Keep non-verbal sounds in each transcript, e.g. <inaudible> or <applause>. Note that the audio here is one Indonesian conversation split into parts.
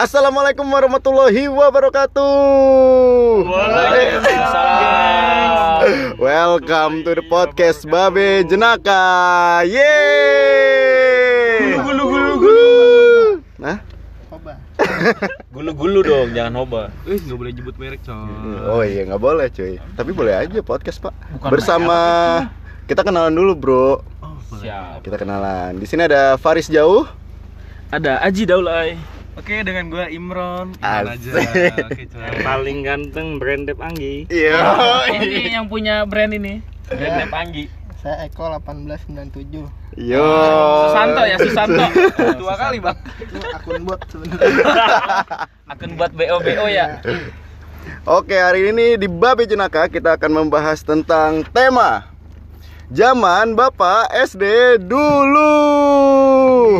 Assalamualaikum warahmatullahi wabarakatuh. Waalaikumsalam. Welcome to the podcast Babe Jenaka. Yeay. Gulu, gulu, gulu. Nah, <laughs> Gulu-gulu dong, jangan hoba. Eh, nggak boleh jebut merek, coy. oh iya nggak boleh cuy. Tapi boleh aja podcast pak. Bersama kita kenalan dulu bro. Siap. Kita kenalan. Di sini ada Faris Jauh. Ada Aji Daulay. Oke, dengan gua Imron. Imron aja. Oke. Yang paling ganteng Brandep Anggi. Iya. ini yang punya brand ini Brandep Anggi. Saya Eko 1897 Yo. Susanto ya Susanto <laughs> Dua kali, Bang. Itu akun bot sebenarnya <laughs> akun buat BO BO ya Oke, hari ini di Babe Jenaka kita akan membahas tentang tema Zaman Bapak SD dulu.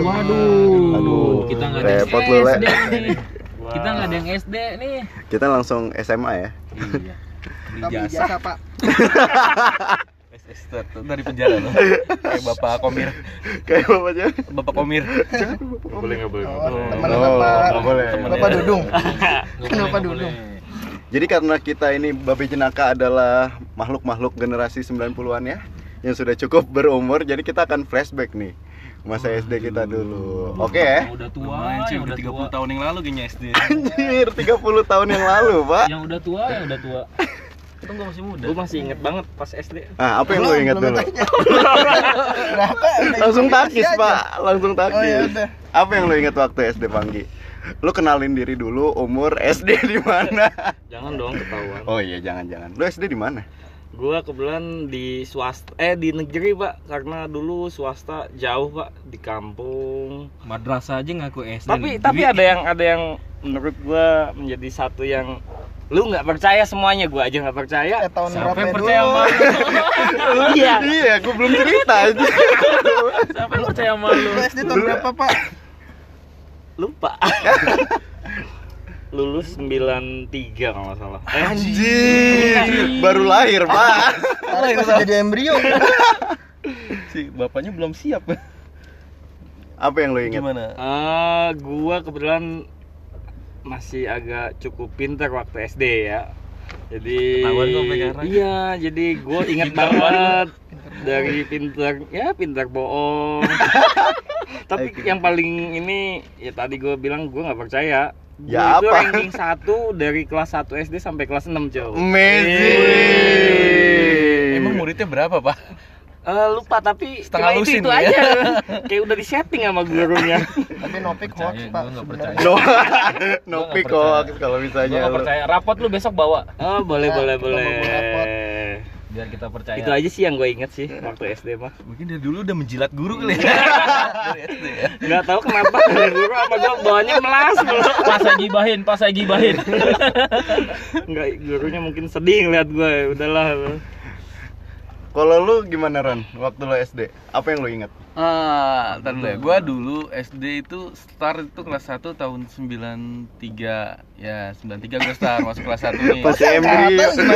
waduh repot lu, Le. SD nih kita nggak ada yang SD nih Kita langsung SMA ya. Iya. Beli Tapi jasa. pak <laughs> SS dari penjara loh. Kayak Bapak Komir. Kayak bapaknya. Bapak Komir. Nggak boleh, nggak boleh. Oh, teman bapak. Bapak Dudung <laughs> Nggak Kenapa boleh. Jadi karena kita ini Babe Jenaka adalah makhluk-makhluk generasi 90-an ya yang sudah cukup berumur, jadi kita akan flashback nih masa SD kita dulu. Oke ya? yang udah tua Lumayan yang udah udah 30 tua tahun yang lalu kayaknya SD. Anjir, 30 tahun yang lalu, Pak. yang udah tua yang udah tua <laughs> itu gua masih muda Gue masih inget banget pas SD. Ah, apa yang lo ingat belum dulu? Berapa? <laughs> Langsung takis. Pak. Langsung Oh ya takis. udah Apa yang lo ingat waktu SD Panggi? Lo kenalin diri dulu, umur SD di mana? Jangan dong ketahuan. Oh iya, jangan-jangan. Lo SD di mana? Gua kebetulan di swasta eh di negeri, Pak. Karena dulu swasta jauh, Pak, di kampung. madrasah aja ngaku SD tapi tapi ada yang ada yang menurut gua menjadi satu yang lu nggak percaya semuanya gua aja nggak percaya Eh tahun siapa berapa yang percaya sama lu <laughs> iya Iya, gue belum cerita aja. siapa yang percaya sama lu Lu SD tahun berapa pak? lupa <laughs> lulus 93 kalau nggak salah. Anjir, baru lahir, Pak. Tarik masih jadi embrio. Si bapaknya belum siap. Apa yang lo ingat? Gimana? eh, gua kebetulan masih agak cukup pintar waktu SD ya. Jadi Ketahuan iya jadi gue ingat banget dari pintar ya pintar bohong <laughs> tapi yang paling ini ya tadi gue bilang gue nggak percaya Gua Ya itu apa? ranking 1 dari kelas 1 SD sampai kelas 6 jauh Amazing. Emang muridnya berapa, Pak? Eh, lupa tapi Setengah cuma lusin itu, itu ya? aja kayak udah di setting sama gurunya Tapi Nopik hoax pak gua nggak sebenarnya. percaya. <laughs> No, Gua no nggak pick percaya. kok kalau gua misalnya nggak lo- percaya rapot lu besok bawa oh boleh Nah, boleh boleh. Biar kita percaya. Itu aja sih yang gue inget sih waktu SD mah. Mungkin dari dulu udah menjilat guru kali ya. Dari SD ya. nggak tahu kenapa dari guru apa gue bawanya melas. Pas saya gibahin pas saya gibahin nggak gurunya mungkin sedih ngeliat gue udahlah Kalau lu gimana Ron? Waktu lo SD, apa yang lo ingat? Ah, ntar dulu ya. Gua dulu SD itu start itu kelas 1 tahun 93. Ya, 93 gua start masuk kelas 1 nih. Pas gimana?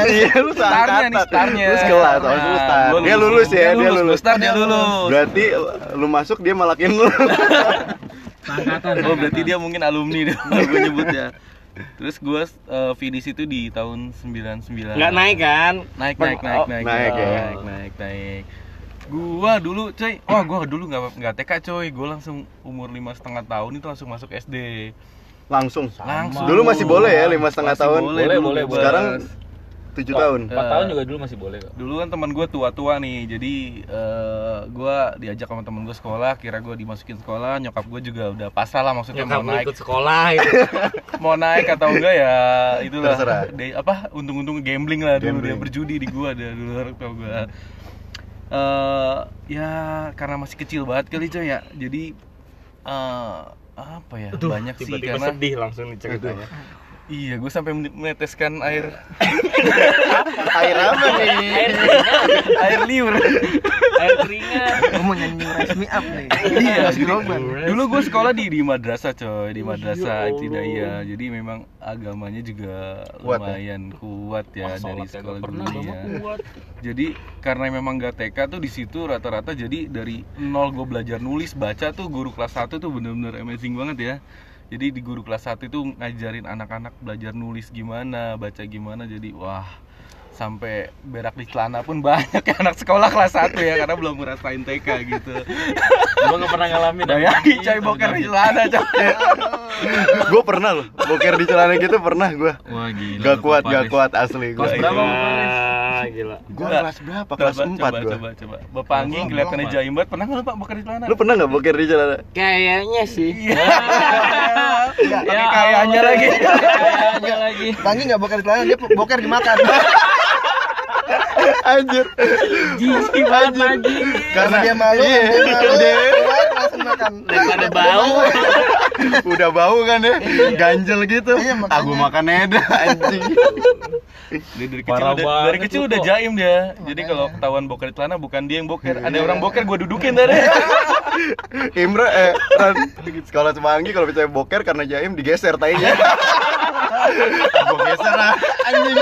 Iya, lu Startnya nih, startnya. Lu sekelas, oh, lu Nah, start. gua Dia lulus ya, dia lulus. start dia lulus. Berarti lu masuk dia malakin lu. angkatan Oh, berarti dia mungkin alumni deh gua nyebut ya. Terus gua uh, finish itu di tahun 99. nggak naik kan naik naik naik oh, naik Naik ya. naik naik naik gua dulu coy wah gua dulu nggak nggak TK coy gua langsung umur lima setengah tahun itu langsung masuk SD Langsung. langsung Dulu masih boleh ya, lima setengah Masih tahun. boleh, Boleh, boleh, boleh. Sekarang 7 tahun. empat Eh. tahun juga dulu masih boleh kok. Dulu kan teman gue tua-tua nih jadi eh, gua diajak sama temen gue sekolah kira gue dimasukin sekolah nyokap gue juga udah pasrah lah maksudnya nyokap mau naik. ikut sekolah itu. <laughs> Mau naik atau enggak ya itulah. Terserah. Dia- apa untung-untung gambling lah dulu Gambling. dia berjudi di gua ada dulu orang tua gua. Eh ya karena masih kecil banget kali coy ya. Jadi eh apa ya banyak sih tiba-tiba karena sedih langsung nih ceritanya iya gue sampai meneteskan air <laughs> Air apa nih? air liur Air keringat. Gua mau nyanyi Rise Me Up nih. Iya, Groban. Dulu gue sekolah di di madrasah coy, di madrasah ibtidaiyah. Jadi memang agamanya juga Kuat ya? lumayan kuat ya Wah, dari sekolah dulu ya. kuat. Jadi karena memang gak TK tuh di situ rata-rata jadi dari nol gue belajar nulis baca tuh guru kelas 1 tuh bener-bener amazing banget ya. Jadi di guru kelas 1 itu ngajarin anak-anak belajar nulis gimana, baca gimana jadi wah sampai berak di celana pun banyak ya anak sekolah kelas 1 ya karena belum ngerasain TK gitu. Gua nggak pernah ngalamin. Bayangin coy boker di celana coy. <laughs> gue pernah loh boker di celana gitu pernah gue Wah gila. gak kuat gak kuat asli gue Kelas berapa? Wah, gila. gue kelas berapa kelas Coba, 4 coba, gue coba, coba. Bapak Anggi kelihatan jaim banget. Pernah nggak lu Pak boker di celana? lu pernah nggak boker di celana Kayaknya sih. Iya. <laughs> Pakai Ya kayaknya lagi. Kayaknya lagi. Banggi nggak boker di celana, dia boker dimakan. <laughs> anjir Jijik banget lagi. Karena dia malu, iya. dia malu, Dia- keluar langsung makan. Daripada bau. <laughs> <laughs> udah bau kan ya? Ganjel gitu. Iya, makanya. aku makan eda. Anjing. Dia dari kecil Parah udah, banget dari kecil udah jaim dia. Jadi kalau ketahuan boker di celana bukan dia yang boker. Ada orang boker gua dudukin tadi. <laughs> Imra eh Ran, sekolah semanggi kalau percaya boker karena jaim digeser tainya. <laughs> Gue geser ah anjing.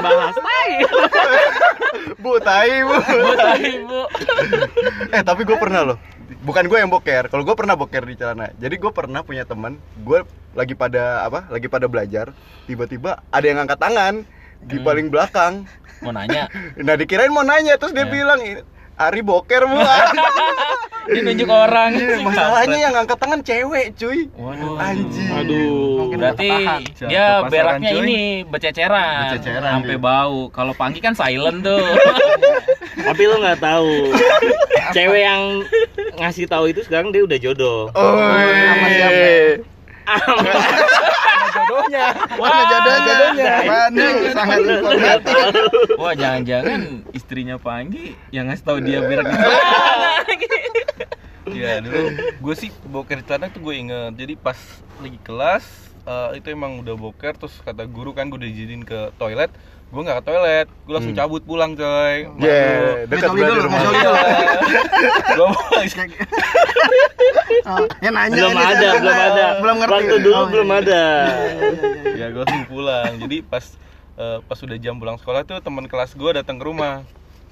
Bahas tai. bu tai bu. Bu tadi, Bu. eh tapi gue pernah loh bukan gue yang boker kalau gue pernah boker di celana jadi gue pernah punya teman gue lagi pada apa lagi pada belajar tiba-tiba ada yang angkat tangan di Hmm. paling belakang Mau nanya. <laughs> nah dikirain mau nanya terus dia Ya. bilang Ari boker bu <laughs> Dia nunjuk orang. Iya, masalahnya yang angkat tangan cewek cuy Waduh. anjing Aduh. Berarti dia beraknya cuy. ini bececeran. Bececeran Sampai dia. bau. Kalau Panggi kan silent tuh. <laughs> Tapi lu nggak tahu. <laughs> Cewek yang ngasih tahu itu sekarang dia udah jodoh. Oh, Sama Jodohnya. Mana jodohnya? Waduh, sangat informatif. Wah, jangan-jangan istrinya Panggi yang ngasih tahu dia berak di Iya dulu gue sih boker di celana tuh gue inget Jadi pas lagi kelas eh, itu emang udah boker terus kata guru kan gue udah izinin ke toilet gue nggak ke toilet gue langsung Hmm. cabut pulang coy Yeah, dekat Ngesoli berarti dulu, rumah. <laughs> gue Oh, ya nanya belum ini, ada, belum ada. Belum ngerti. Waktu dulu Oh, iya, belum iya. ada. ya gue langsung pulang jadi pas eh, pas udah jam pulang sekolah tuh teman kelas gue datang ke rumah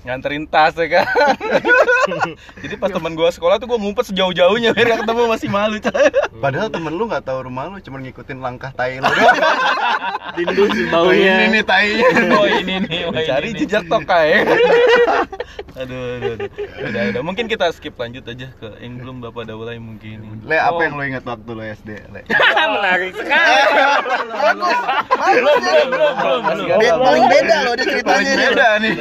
nganterin tas ya kan <laughs> jadi pas teman gue sekolah tuh gue ngumpet sejauh-jauhnya biar gak ketemu masih malu coy Padahal temen lu nggak tahu rumah lu, cuma ngikutin langkah tai lu doang. Tindus Oh, ini baunya. nih tainya. Oh, ini nih. Oh, <laughs> cari jejak tokai <laughs> aduh, aduh, aduh. Udah, udah. mungkin kita skip lanjut aja ke yang belum bapak daulay mungkin Le, apa yang lu ingat waktu lu SD? Le? Menarik sekali. Bagus, Belum, belum, belum, belum. Be- paling beda loh dia Paling ceritanya. beda nih.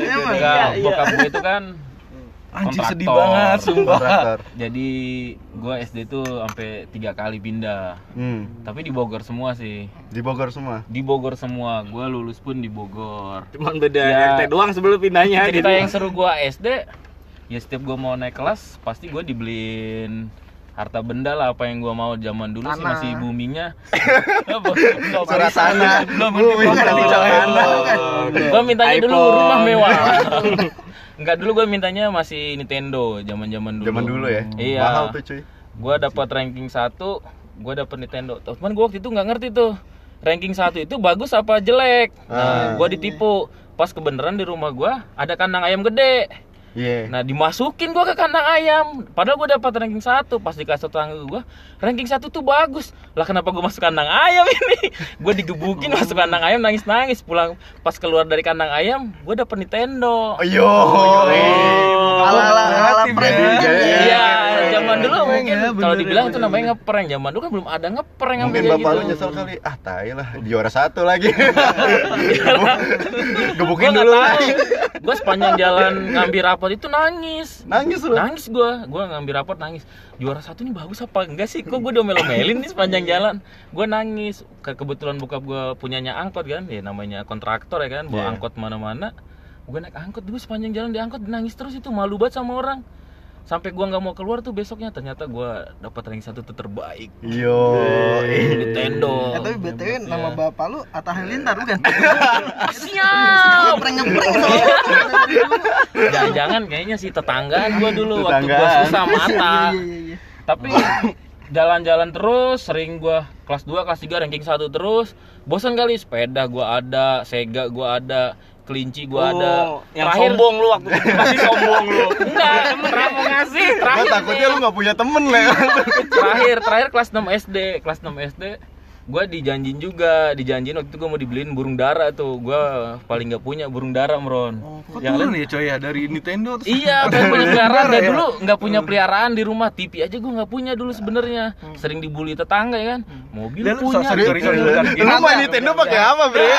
Iya, bokap gue itu kan <laughs> anjir sedih banget sumpah Kontraktor. jadi gue SD tuh sampai tiga kali pindah Hmm, tapi di Bogor semua sih di Bogor semua. di Bogor semua gue lulus pun di Bogor Cuman beda Ya. RT doang sebelum pindahnya. cerita gitu. yang seru gue SD ya setiap gue mau naik kelas pasti gue dibeliin harta benda lah apa yang gue mau zaman dulu sih Tanah. masih boomingnya <laughs> Surat tanah. belum Bu, ngerti ini belum surat ngerti tanah. gue mintanya dulu rumah mewah. <laughs> Enggak dulu gue mintanya masih Nintendo zaman zaman dulu. Zaman dulu ya. iya. Mahal tuh cuy. gue dapat ranking 1 gue dapat Nintendo. Cuman gue waktu itu nggak ngerti tuh ranking satu itu bagus apa jelek. Nah Ah. gue ditipu. Pas kebenaran di rumah gue ada kandang ayam gede Iya. nah dimasukin gue ke kandang ayam padahal gue dapat ranking satu pas dikasih tetangga gue ranking satu tuh bagus lah kenapa gue masuk kandang ayam <laughs> ini gue digebukin masuk kandang ayam nangis nangis pulang pas keluar dari kandang ayam gue dapet Nintendo Ayo. Ala ala ala prank. Iya, zaman dulu mungkin ya, bener kalau dibilang itu namanya ngeprank. Zaman dulu kan belum ada ngeprank Mungkin kayak bapak lu gitu. nyesel kali. Ah, tai lah, juara satu lagi. <laughs> <laughs> Gebukin dulu. Gue sepanjang jalan ngambil rapot itu nangis. Nangis lu. Nangis gue, gue ngambil rapot nangis. Juara satu ini bagus apa enggak sih? Kok gue domel-domelin nih sepanjang jalan. Gue nangis. Ke- Kebetulan bokap gue punyanya angkot kan, ya namanya kontraktor ya kan, bawa Iya. angkot mana-mana. Gue naik angkot dulu sepanjang jalan di angkot nangis terus itu malu banget sama orang. Sampai gua nggak mau keluar tuh besoknya ternyata gua dapat ranking satu tuh terbaik. Yo. Nintendo. Eh, tapi BTW nama bapak lu Atta Halilintar bukan? <laughs> siap. Ngepreng-ngepreng jangan-jangan kayaknya sih tetanggaan gua dulu waktu gua Tetanggaan. susah mata Iya iya iya. tapi jalan-jalan terus sering gua kelas 2 kelas 3 ranking 1 terus. Bosan kali sepeda gua ada sega gua ada kelinci gua ada Oh, yang sombong lu waktu itu masih sombong lu. enggak terakhir mau ngasih Gua terakhir takutnya nih. lu nggak punya temen le. terakhir terakhir kelas 6 SD kelas 6 SD gua dijanjin juga dijanjin waktu itu gua mau dibeliin burung dara tuh gua paling nggak punya burung dara mron Kok yang lain ya coy ya dari Nintendo terus Iya, pengen punya peliharaan dari dulu nggak punya peliharaan di rumah. TV aja gua nggak punya dulu sebenarnya. Sering dibully tetangga ya kan. Mobil Dan punya. sorry, sorry, sorry, bentar. Lu main Nintendo pakai apa, Bre? <laughs>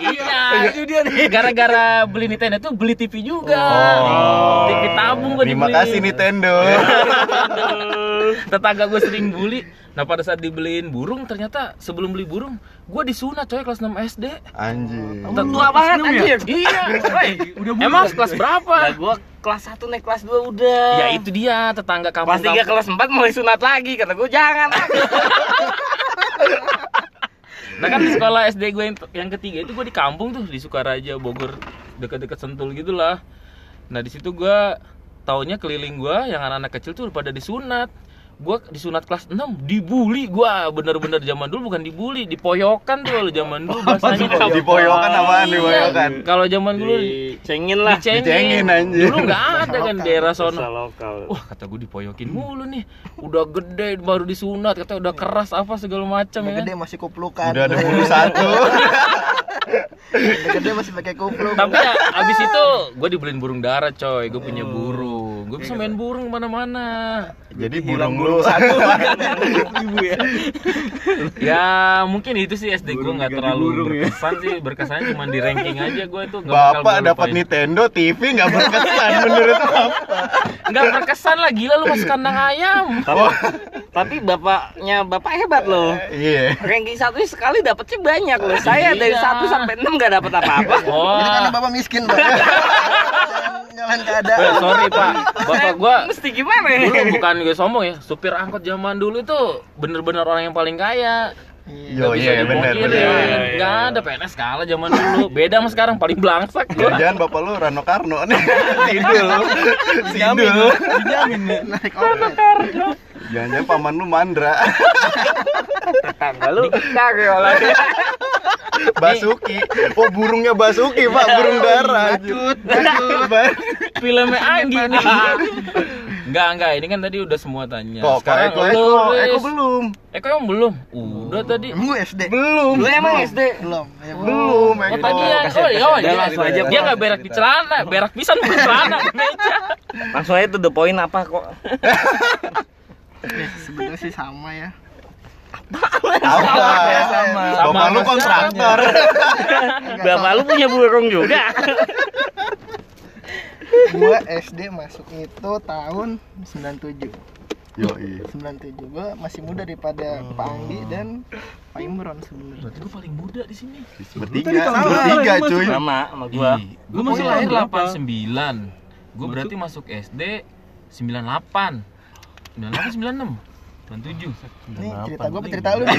Iya, itu dia nih. Gara-gara beli Nintendo tuh beli TV juga. Oh. TV tabung gua Terima dibeliin. kasih Nintendo. <laughs> Tetangga gue sering bully. Nah pada saat dibeliin burung ternyata sebelum beli burung gue disunat coy kelas 6 SD. Anjir. Udah Tua banget anjir. Iya. Emang kelas berapa? Nah, gua kelas 1 naik kelas 2 udah. Ya itu dia tetangga kampung. Kelas 3 kelas 4 mulai sunat lagi kata gua jangan. <laughs> Nah kan di sekolah SD gue yang, yang ketiga itu gue di kampung tuh di Sukaraja Bogor dekat-dekat Sentul gitulah. Nah di situ gue taunya keliling gue yang anak-anak kecil tuh pada disunat. Gue disunat kelas 6 dibully gue bener-bener zaman dulu bukan dibully dipoyokan tuh kalau zaman dulu bahasanya Di poyokan apaan di Iya. poyokan? Kalau zaman dulu Dicengin lah. dicengin. Dicengin, anjir. Dulu nggak ada kan di daerah sono. lokal. Wah kata gue dipoyokin mulu nih Udah gede baru disunat Kata udah keras apa segala macam ya kan gede masih kuplukan. Udah ada bulu satu. Udah gede masih pakai kupluk. Tapi ya, abis itu gue dibeliin burung dara coy Gue punya burung Gue bisa main burung ke mana-mana Jadi burung lu <laughs> ibu ya. Ya mungkin itu sih SD gue nggak terlalu berkesan sih Berkesan cuma di ranking aja gue itu gak bakal Bapak dapat. Nintendo, TV nggak berkesan menurut apa? Nggak berkesan lah gila lu masuk kandang ayam Tapi, tapi bapaknya bapak hebat loh. Iya. Ranking satu sekali dapetnya banyak loh. Saya dari Iya. 1 sampai 6 nggak dapet apa-apa. Oh Ini karena bapak miskin, Pak. <laughs> Nyalain Eh, keadaan. sorry pak Bapak gue Mesti gimana ya? dulu bukan gue sombong ya supir angkot zaman dulu itu bener-bener orang yang paling kaya Yo Nggak bisa iya benar dipungkirin. benar. nggak ada PNS kalah zaman dulu beda sama sekarang paling belangsak gua Jangan bapak lu Rano Karno nih. <laughs> Sidul. Sidul. Dijamin ya. Naik opet. Jangan-jangan paman lu Mandra. Tetangga lu kagak lah. Basuki. Oh burungnya Basuki pak, burung dara. Bacut, bacut. filmnya Anggi nih Enggak, enggak, ini kan tadi udah semua tanya Kok Sekarang Eko Eko. Eko belum. Eko yang belum? Udah tadi Emang gue SD? Belum. Lu emang SD? Belum. Ya, belum. Oh Eko. tadi ya, oh iya, oh, iya. langsung aja, Dia Bro. nggak berak di celana, berak pisan di celana Langsung aja tuh the point apa kok? <laughs> Ya, <laughs> Sebenarnya sih sama ya. Apa? sama. Bapak lu kontraktor. Bapak lu punya burung juga. <laughs> Gua SD masuk itu tahun 97. Yoi. 97 gua masih muda daripada Pak Anggi dan Pak Imron sebenarnya. Berarti gue paling muda di sini Bertiga, bertiga cuy. Sama sama gua. Gue masih Gua lahir berapa? 89 Gue berarti masuk SD 98 98, 96 97 Nih cerita gua apa cerita lu nih?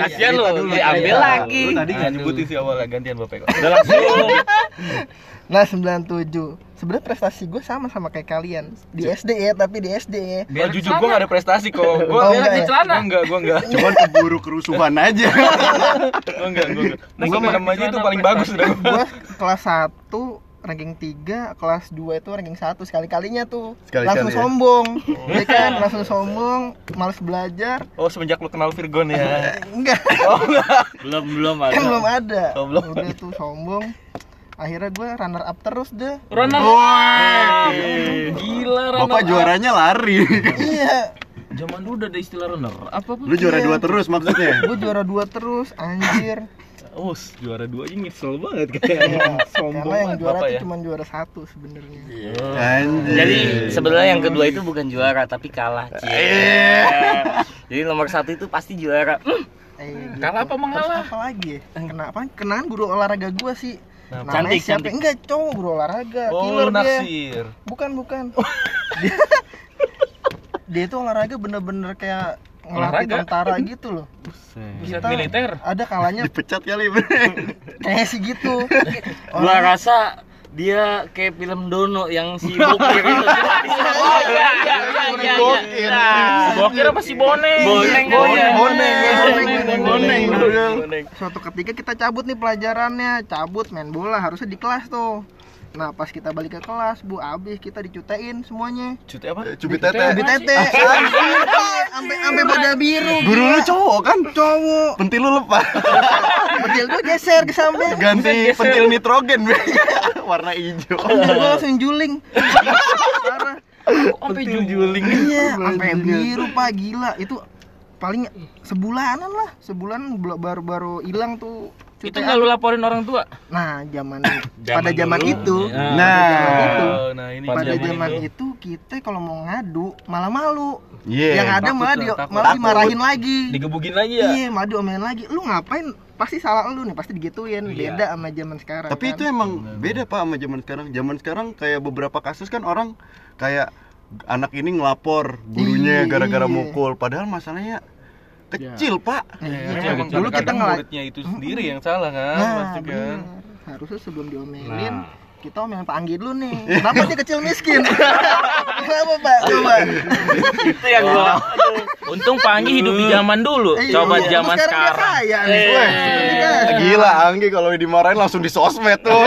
Kasihan lu, diambil lagi. Lu tadi nggak nyebutin sih awalnya gantian bapak kok. Udah langsung. <laughs> Nah 97 Sebenarnya prestasi gue sama sama kayak kalian Di SD ya tapi di SD ya Gua jujur gua nggak ada prestasi kok. <laughs> Gua Oh, enggak di ya? celana. Enggak, gua enggak. <laughs> Cuman keburu kerusuhan aja. Enggak, gua enggak. Nah, minum aja itu paling bagus udah. Gue kelas 1 ranking 3, kelas 2 itu ranking 1 sekali-kalinya tuh. Sekali-kali Langsung ya? sombong. Ya kan, langsung sombong, males belajar. Oh, semenjak lu kenal Virgon ya. <laughs> Enggak, Belum belum kan belum ada. Oh, belum Udah tuh sombong. Akhirnya gue runner up terus deh. Runner Woi. Gila runner Bapak up. juaranya lari. Iya, Zaman dulu udah ada istilah runner Apa apa? Lu juara dua terus maksudnya? gue juara 2 terus, anjir Oh, juara dua aja nyesel banget <laughs> kayaknya. Iya, Sombong Karena yang juara bapak tuh ya. cuma juara satu sebenarnya. Anjir. Jadi sebenarnya yang kedua itu bukan juara tapi kalah. Cie. Iya. Jadi nomor satu itu pasti juara. Hmm, Eh, Kalah apa mengalah? Terus apa lagi ya? Kenapa? Kenaan guru olahraga gua sih Namanya Cantik, siapa? cantik. Enggak, cowok bro olahraga. Oh, Killer dia. Bukan, bukan. <laughs> dia, <laughs> dia itu olahraga bener-bener kayak ngelatih Olahraga? tentara gitu loh. Bisa Kita militer. Ada kalanya Dipecat kali, Bre. kayak sih gitu. <laughs> Gua rasa dia kayak film Dono yang si <laughs> Bokir itu. Oh iya iya iya. Nah, gua kira masih boneng. Boneng. Boneng. Boneng, boneng, boneng. Suatu ketika kita cabut nih pelajarannya, cabut main bola harusnya di kelas tuh. Nah pas kita balik ke kelas bu, abis kita dicutein semuanya. Cuti apa? Cubit tete. Lebih tete, sampai sampai pada biru. Guru lu cowok kan? Cowok, Pentil lu lepas. pentil gua geser ke samping. Ganti pentil nitrogen. <laughs> Warna hijau. Pentil gua langsung juling. Parah. Sampai juling. Iya, sampai biru pak gila itu paling sebulanan lah sebulan baru-baru hilang tuh Itu cutean. nggak lu laporin orang tua? nah zaman <coughs> pada zaman itu Nah. Oh, nah ini pada zaman zaman itu. itu kita kalau mau ngadu malah malu Iya. yang ada takut malah tuh, di, takut. malah dimarahin lagi Digebugin lagi ya? iya malah diomelin lagi lu ngapain pasti salah lu nih pasti digituin Iya. beda sama zaman sekarang Tapi kan. itu emang beda Pak sama zaman sekarang. Zaman sekarang kayak beberapa kasus kan orang kayak anak ini ngelapor gurunya Iya, gara-gara iya. mukul padahal masalahnya kecil, Pak. Iya, Ya, emang dulu kita muridnya itu sendiri yang salah kan, nah pasti kan. bener. harusnya sebelum diomelin Nah. kita omelin Pak Anggi dulu nih kenapa dia kecil miskin <laughs> kenapa Pak coba Itu yang gua Untung Pangi hidup di zaman dulu. Iya, Coba iya. zaman dia sekarang. kaya nih. Eh. Weh. Gila Anggi kalau dimarahin langsung di sosmed tuh. <laughs>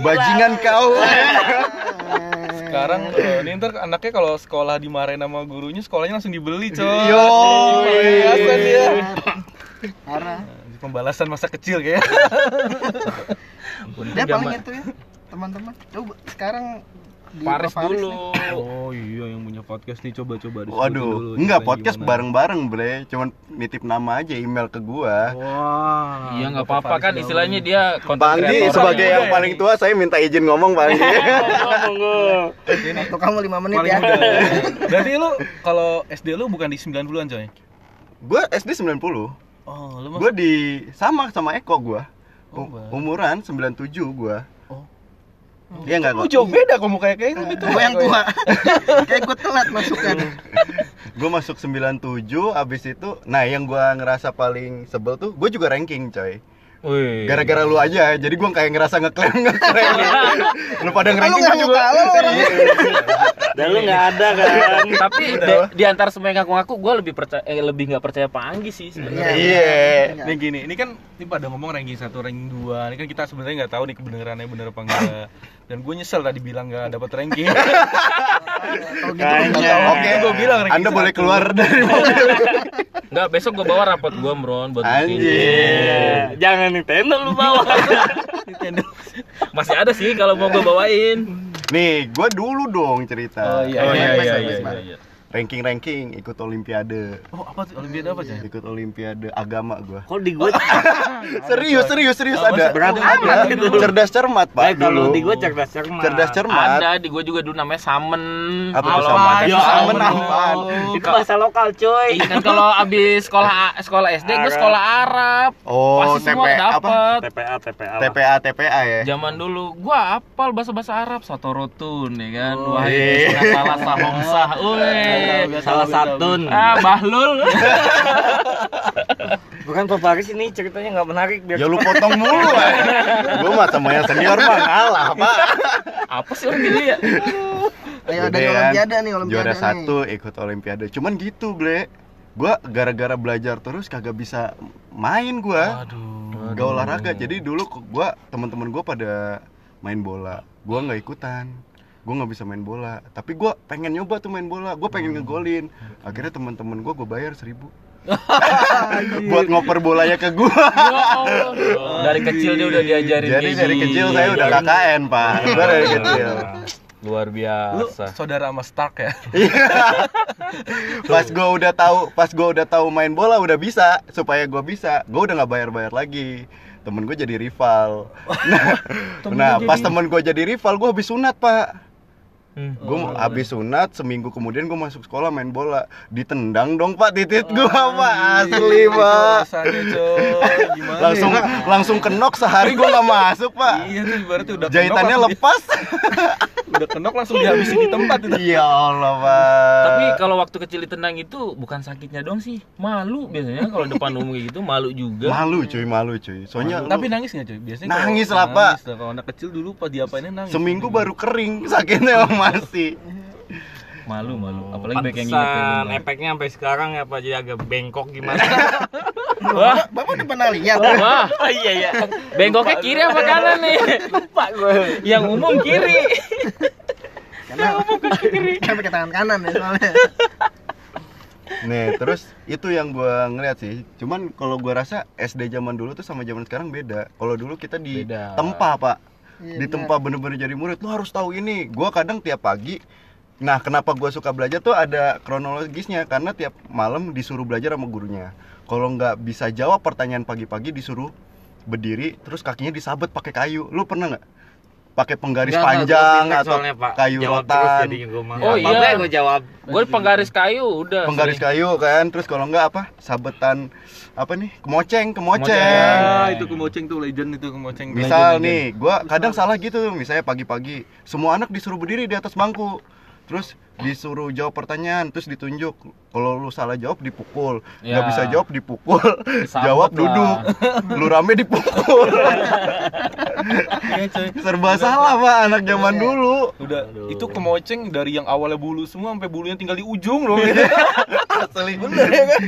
Bajingan kau. <laughs> Sekarang eh, ini ntar anaknya kalau sekolah dimarahin sama gurunya, sekolahnya langsung dibeli, coy. Yo. Pembalasan dia. Parah. Pembalasan masa kecil kayak. Dia paling itu ya, teman-teman. Coba sekarang di Paris dulu. nih. Oh iya yang punya podcast nih coba-coba disebutin dulu, Waduh, enggak podcast bareng-bareng, Bre. Cuman nitip nama aja email ke gua. Wah. Iya nggak Bapak apa-apa kan istilahnya dia konten sebagai ya. yang paling tua saya minta izin ngomong Anggi. monggo. Waktu kamu 5 menit paling ya. muda. <laughs> Berarti lu kalau SD lu bukan di 90-an, coy. gua SD 90. Oh, lu Gua di sama sama Eko gua. Oh, Bang. umuran 97 gua. Oh. Iya enggak Lu gua. jauh beda kamu kayak kayak lebih tua. Gue yang tua. Kayak gue telat masuknya. Gue masuk 97 abis itu nah yang gua ngerasa paling sebel tuh gue juga ranking coy Wih. gara-gara lu aja jadi gua kayak ngerasa ngeklaim ngeklaim <laughs> lu pada Lu ngeranking gua mau juga lu orang. <laughs> Dan lu nggak ada kan. <laughs> Tapi de- di antara semua yang ngaku-ngaku gue lebih percaya eh, lebih nggak percaya Pak Anggi sih sebenarnya. iya Ini gini, ini kan ini pada ngomong ranking 1, ranking 2 Ini kan kita sebenarnya nggak tahu nih kebenarannya bener apa enggak Dan gue nyesel tadi bilang nggak dapat ranking Kalau <laughs> gitu Kayaknya. oke Gua bilang ranking anda boleh keluar dari <laughs> mobil Enggak, besok gue bawa rapot gue Mron buat. Anjir. Iya, Jangan Nintendo lu bawa. <laughs> Nintendo. Masih ada sih kalau mau gue bawain. nih gua dulu dong cerita Oh, iya. Oh iya iya mas, iya mas. iya. iya. Ranking ranking ikut olimpiade Oh apa tuh? Olimpiade apa sih? ikut olimpiade agama gua Kalau di gua serius serius serius Oh, ada berat ada amat gitu. cerdas cermat pak Eh, kalau dulu di gua cerdas cermat. cerdas cermat Ada di gue juga dulu namanya Samen. Apa tuh Samen? Ya Samen apaan? Itu bahasa lokal, coy. Iya kan kalau abis sekolah sekolah SD gue Arab. sekolah Arab. oh Pasti semua TP apa. TPA, TPA. TPA TPA ya Zaman dulu gua apal bahasa-bahasa Arab Satorotun ya kan. Oh, Wah, iya. salah sahong sah. Wih. Salah satun. Ah, Bahlul. <laughs> Bukan Pak Faris ini ceritanya nggak menarik biar Ya lu potong mulu <laughs> Gue mah sama yang senior mah ngalah pak. Apa sih orang gini ya? Ayo ada kan, olimpiade nih olimpiade Juara satu ikut olimpiade. Cuman gitu ble. Gue gara-gara belajar terus kagak bisa main gue Aduh. Gak olahraga. Jadi dulu gue teman-teman gue pada main bola. Gue nggak ikutan gue nggak bisa main bola. Tapi gue pengen nyoba tuh main bola. Gue pengen ngegolin. Akhirnya teman-teman gue gue bayar seribu. <laughs> Buat ngoper bolanya ke gue Ya Allah. Dari kecil dia udah diajarin jadi kayak dari kecil saya udah KKN pak. Gue dari kecil Luar Lu biasa. saudara sama Stark ya? <laughs> pas gue udah tahu pas gue udah tahu main bola udah bisa. Supaya gue bisa gue udah nggak bayar bayar lagi. Temen gue jadi rival. <laughs> Nah, nah pas temen gue jadi rival gue habis sunat pak Hmm. Gue mau abis sunat seminggu kemudian gue masuk sekolah main bola. Ditendang dong pak titit gue pak. asli Itu pak. <laughs> gimana langsung ya? langsung kenok sehari gue nggak masuk pak. Iya tuh berarti udah jahitannya kenok, lepas. <laughs> Udah kenok langsung dihabisin di tempat itu. Ya Allah pak. Tapi kalau waktu kecil ditendang itu bukan sakitnya dong sih, malu biasanya kalau depan umum kayak gitu malu juga. malu cuy malu cuy. Soalnya tapi lu nangis nggak coy biasanya Nangis lah, Pak. kalau anak kecil dulu pas diapainnya nangis? Seminggu baru kering sakitnya <laughs> masih Malu malu. Apalagi banyak yang ingat efeknya sampai sekarang ya Pak jadi agak bengkok gimana? <laughs> Wah, Bapak udah pernah lihat? wah. oh iya iya. Bengkoknya kiri apa kanan nih? Lupa gue. Yang umum kiri. Karena kan <laughs> pakai tangan kanan ya soalnya. Nih, terus itu yang gua ngeliat sih. Cuman kalau gua rasa SD zaman dulu tuh sama zaman sekarang beda. Kalau dulu kita di Beda. tempa, Pak. Iya, di tempa bener-bener jadi murid, lu harus tahu ini. Gua kadang tiap pagi Nah, kenapa gua suka belajar tuh ada kronologisnya karena tiap malam disuruh belajar sama gurunya. Kalau nggak bisa jawab pertanyaan pagi-pagi disuruh berdiri terus kakinya disabet pakai kayu. Lu pernah nggak? Pakai penggaris Nggak, nggak, panjang atau soalnya, Pak. kayu jawab rotan. Oh, iya. ya gua jawab. Gue penggaris kayu udah. penggaris sering. kayu kan terus kalau enggak apa sabetan apa nih kemoceng kemoceng Ah, itu kemoceng tuh legend itu kemoceng misal nih gua kadang salah gitu misalnya pagi-pagi semua anak disuruh berdiri di atas bangku terus disuruh jawab pertanyaan terus ditunjuk kalau lu salah jawab dipukul nggak Ya. bisa jawab dipukul Disambet jawab lah. duduk lu rame dipukul Iya, coy. serba salah pak anak zaman dulu Udah itu kemoceng dari yang awalnya bulu semua sampai bulunya tinggal di ujung loh. asli bener ya kan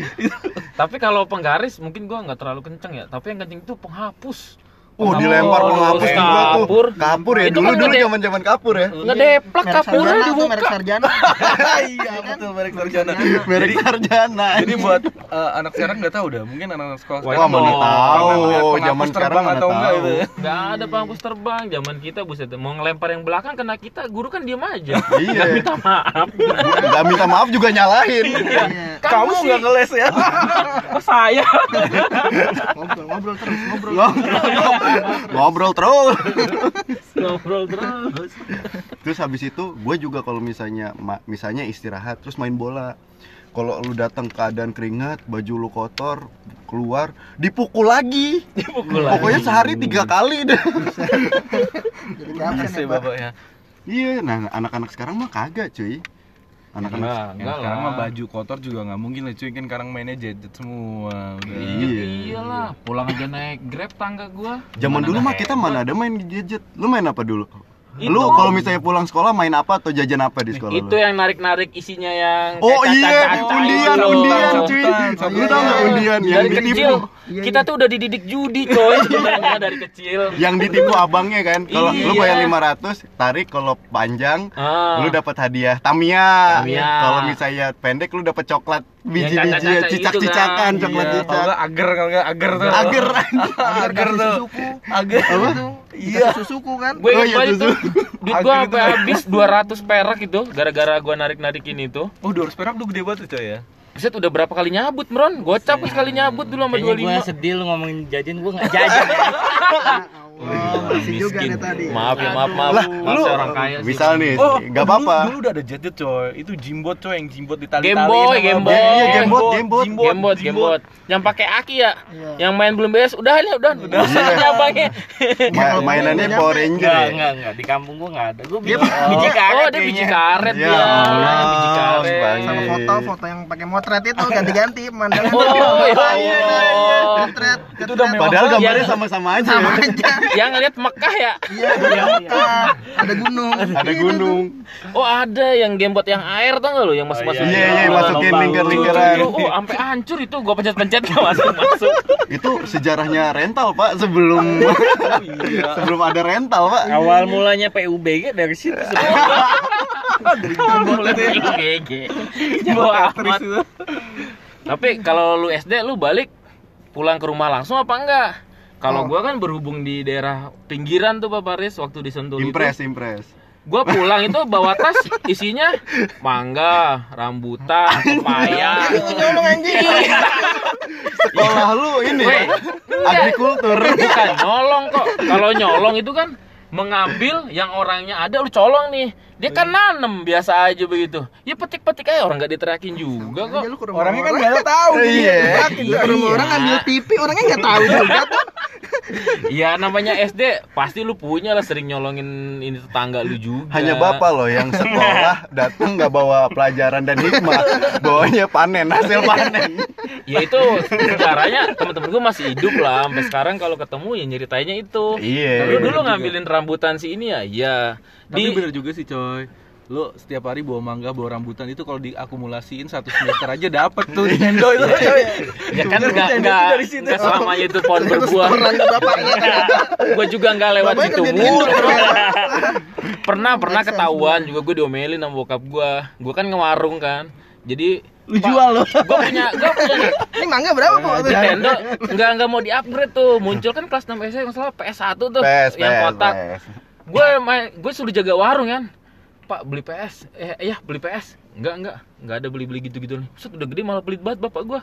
Tapi kalau penggaris mungkin gua nggak terlalu kenceng ya. Tapi yang kenceng itu penghapus. Oh, dilempar Penghapus, penghapus juga tuh. kapur. Kapur ya, Itu dulu kan dulu ngede- zaman-zaman kapur ya. Ngedeplak Merek kapurnya sarjana di tuh, merek sarjana. <laughs> Iya, betul merek sarjana. Merek sarjana. Jadi buat eh, anak sekarang nggak tahu dah, mungkin anak-anak sekolah Wah, sekarang mana mau- tahu. Zaman sekarang atau enggak tahu. itu. Nggak ada penghapus terbang. Zaman kita buset mau ngelempar yang belakang kena kita, guru kan diem aja. Iya. Minta maaf. Gak minta maaf juga nyalahin. Iya. Kamu sih. nggak ngeles ya? Kok saya? Ngobrol, ngobrol terus, ngobrol. Ngobrol terus. Ngobrol terus. Terus habis itu gue juga kalau misalnya misalnya istirahat terus main bola. Kalau lu datang keadaan keringat, baju lu kotor, keluar, dipukul lagi. Dipukul lagi. Pokoknya sehari tiga kali deh. Jadi ya, bapak ya. Iya, nah anak-anak sekarang mah kagak cuy. Anak-anak Enggak, Yang enggak sekarang mah lah. baju kotor juga nggak mungkin lah cuy kan sekarang mainnya gadget semua. Udah. Iya. Iyalah, pulang aja naik Grab tangga gua. Zaman Mana dulu mah kita mana ada main gadget. Lu main apa dulu? Itu. Lu kalau misalnya pulang sekolah main apa atau jajan apa di sekolah Itu lu? yang narik-narik isinya yang Oh iya, kaca-kaca undian, undian cuy. Lu tau nggak undian yang ditipu? Iya, kita iya. tuh udah dididik judi coy <laughs> sebenarnya dari kecil. Yang ditipu abangnya kan. Kalau lu Iya. bayar 500, tarik kalau panjang Ah. lu dapat hadiah Tamiya. Tamiya. Kalau misalnya pendek lu dapat coklat biji-biji gitu cicak-cicakan, kan. coklat Iya, cicak. nggak agar kalau nggak agar tuh. Agar. <laughs> Agar tuh. Susuku. Agar. Apa? Iya. Susuku kan. Gue Oh iya, itu. Duit gua Agar sampai itu. habis 200 perak itu gara-gara gua narik-narikin itu. Oh, 200 perak tuh gede banget tuh coy ya. Buset udah berapa kali nyabut, Mron? Gocap sekali nyabut dulu sama Kayaknya gua 25. sedih lu ngomongin jajan, gua nggak jajan. <laughs> Oh, masih juga nih tadi. Maaf ya, maaf, maaf. Lah, Maaf, lu orang kaya sih. misal nih, Oh, dulu- apa-apa. Dulu udah ada gadget coy. Itu jimbot coy yang jimbot ditali Game Boy, Game Boy. Iya, Game Boy, Game Boy. Gamebot, gamebot. Yang pakai aki ya. Iya. Yang main belum beres, udah nih, udah. Udah Iya. cabangnya. Ma- mainannya Nggak Power. Ranger Enggak, ya. enggak, enggak. Di kampung gua enggak ada. Gua biji, biji karet Oh, dia biji karet Ya Biji karet. Sama foto, foto yang pakai motret itu <laughs> ganti-ganti pemandangan. Oh, ya iya. Motret. Itu udah Padahal gambarnya Iya. sama-sama aja. sama aja. Yang ngeliat Mekah ya? Iya, iya, iya. Ada gunung. Ada gunung. Oh ada yang gamebot yang air tau gak lo yang masuk masuk Iya, iya, masukin lingkar-lingkaran. Oh sampai hancur itu gua pencet-pencet gak masuk masuk. <laughs> Itu sejarahnya rental, Pak, sebelum Iya. <laughs> sebelum ada rental, Pak. Awal mulanya PUBG dari situ. Tapi kalau lu SD lu balik pulang ke rumah langsung apa enggak? Kalau gua kan berhubung di daerah pinggiran tuh Bapak Riz waktu di Sentul Impres, itu. impres. Gua pulang itu bawa tas isinya mangga, rambutan, <laughs> pepaya. Ngomong anjing. Sekolah lu ini Weh, ya, agrikultur. Bukan nyolong kok. Kalau nyolong itu kan mengambil yang orangnya ada lu colong nih. Dia kan nanem biasa aja begitu. Ya petik-petik aja orang nggak diteriakin juga kok. Aja Orangnya kan nggak tahu. <laughs> Iya. rumah orang ngambil TV orangnya nggak tahu juga tuh <laughs> Ya namanya SD pasti lu punya lah sering nyolongin ini tetangga lu juga. Hanya bapak loh yang sekolah <laughs> datang nggak bawa pelajaran dan hikmah, bawanya panen hasil panen. Ya itu sejarahnya teman-teman gue masih hidup lah sampai sekarang kalau ketemu ya nyeritainnya itu. Iya. Lu dulu ngambilin rambutan si ini ya, iya. Tapi Di bener juga sih coy Lo setiap hari bawa mangga, bawa rambutan itu kalau diakumulasiin satu semester aja dapet tuh di Endo itu coy ya kan situ. enggak selamanya itu pohon berbuah. bapaknya Gua juga enggak lewat Bapaknya situ di bro. <laughs> pernah pernah ketahuan juga gue diomelin sama bokap gua. Gua kan ngewarung kan. Jadi Lu jual lo gua punya gua punya <laughs> ini mangga berapa kok Nintendo nggak nggak mau di-upgrade tuh. Muncul kan kelas 6 SD yang salah PS1 tuh PS, yang PS, kotak. PS. Gue main gue suruh jaga warung kan pak beli PS eh iya beli PS enggak enggak enggak ada beli beli gitu gitu nih. Set, udah gede malah pelit banget bapak gue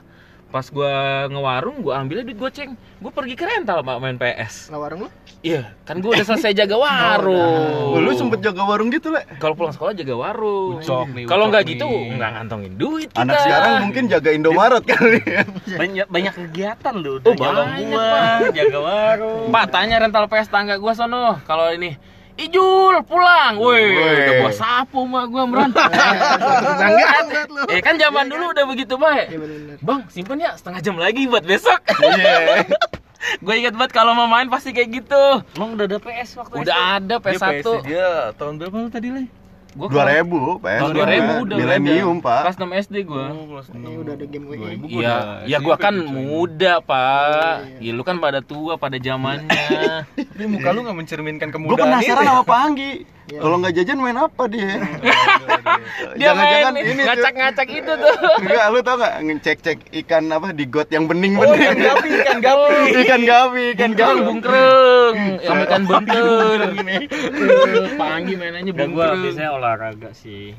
pas gue ngewarung gue ambilnya duit goceng. Gue pergi ke rental pak main PS lah warung lu iya kan gue udah selesai jaga <laughs> warung. Oh, lu sempet jaga warung gitu, Le? kalau pulang sekolah jaga warung. Ucok nih, kalau nggak gitu nggak ngantongin duit kita. Anak sekarang mungkin jaga Indomaret kali. Ya. banyak banyak kegiatan lu. Oh, udah nyolong banyak, buah jaga warung. Pak tanya rental PS tangga gua sono. Kalau ini Ijul pulang, woi, udah gua sapu mak gua buat lu. Eh kan zaman dulu udah begitu baik. Iya. Bang, simpen ya setengah jam lagi buat besok. Iya. <laughs> gue ingat banget kalau mau main pasti kayak gitu. emang udah ada PS waktu Udah ada Dia PS1. PS dia tahun berapa lu tadi Le? Gua 2000 PS. tahun 2000 udah Milenium. Pak. Kelas 6 SD gua. Oh, kelas ini enam. udah ada game gue 2000 gua Iya, ya gua SMP kan muda, Pak. Iya, Ya lu kan pada tua pada zamannya. <laughs> Tapi muka lu gak mencerminkan Gue kemudahan penasaran sama Pak Iya. Kalau nggak jajan main apa dia? <laughs> Dia Jangan-jangan main ini ngacak-ngacak itu tuh. Enggak, lu tau gak ngecek-cek ikan apa di got yang Oh, ikan bening-bening? gapi, ikan gapi <laughs> ikan gapi, ikan Bungkreng, gapi. bungkreng, sama ikan bunter. Eh, Panggi mainannya Enggak gua bungkreng. biasanya olahraga sih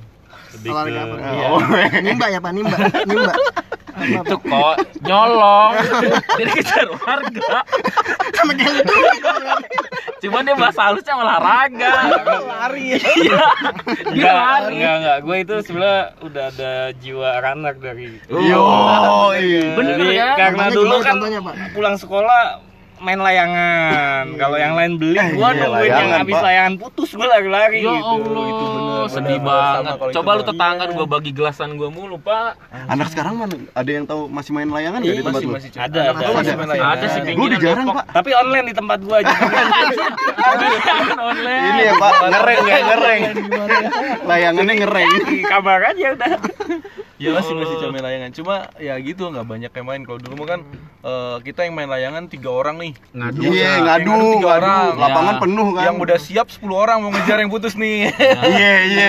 lebih olahraga apa? Ke Oh, <laughs> nimba ya pak? Nimba. Nimba. <laughs> Itu kok nyolong. <laughs> Dia dikejar warga. sama kayak lu Cuma dia bahasa halusnya olahraga. lari ya? Iya. Dia enggak lari. enggak enggak gue itu sebenarnya udah ada jiwa runner dari Yo, Bener Jadi, kan? karena Contohnya dulu kan pulang sekolah main layangan. Kalau yang lain beli, Eh, gua iya, nungguin yang habis layangan putus gua lari-lari Ya gitu. Allah, itu bener, sedih bener. banget. Coba lu tetangga Iya. gua bagi gelasan gua mulu, Pak. Anak sekarang mana ada yang tahu masih main layangan nggak di tempat masih lu? masih Ada, ada. gua masih main layangan. Ada sih Gue udah jarang. Pak. Tapi online di tempat gua aja. <laughs> Online. Ini ya, Pak, ngereng ya, ngereng. Layangannya ngereng. di kamar aja udah. <laughs> Ya masih masih coba main layangan. Cuma ya gitu nggak banyak yang main. Kalau dulu mah kan eh, kita yang main layangan tiga orang nih. Ngadu. Iya, Yang ngadu, ngadu tiga ngadu. orang. Lapangan Ya. penuh kan. Yang udah siap 10 orang mau ngejar yang putus nih. <laughs> Iya, iya.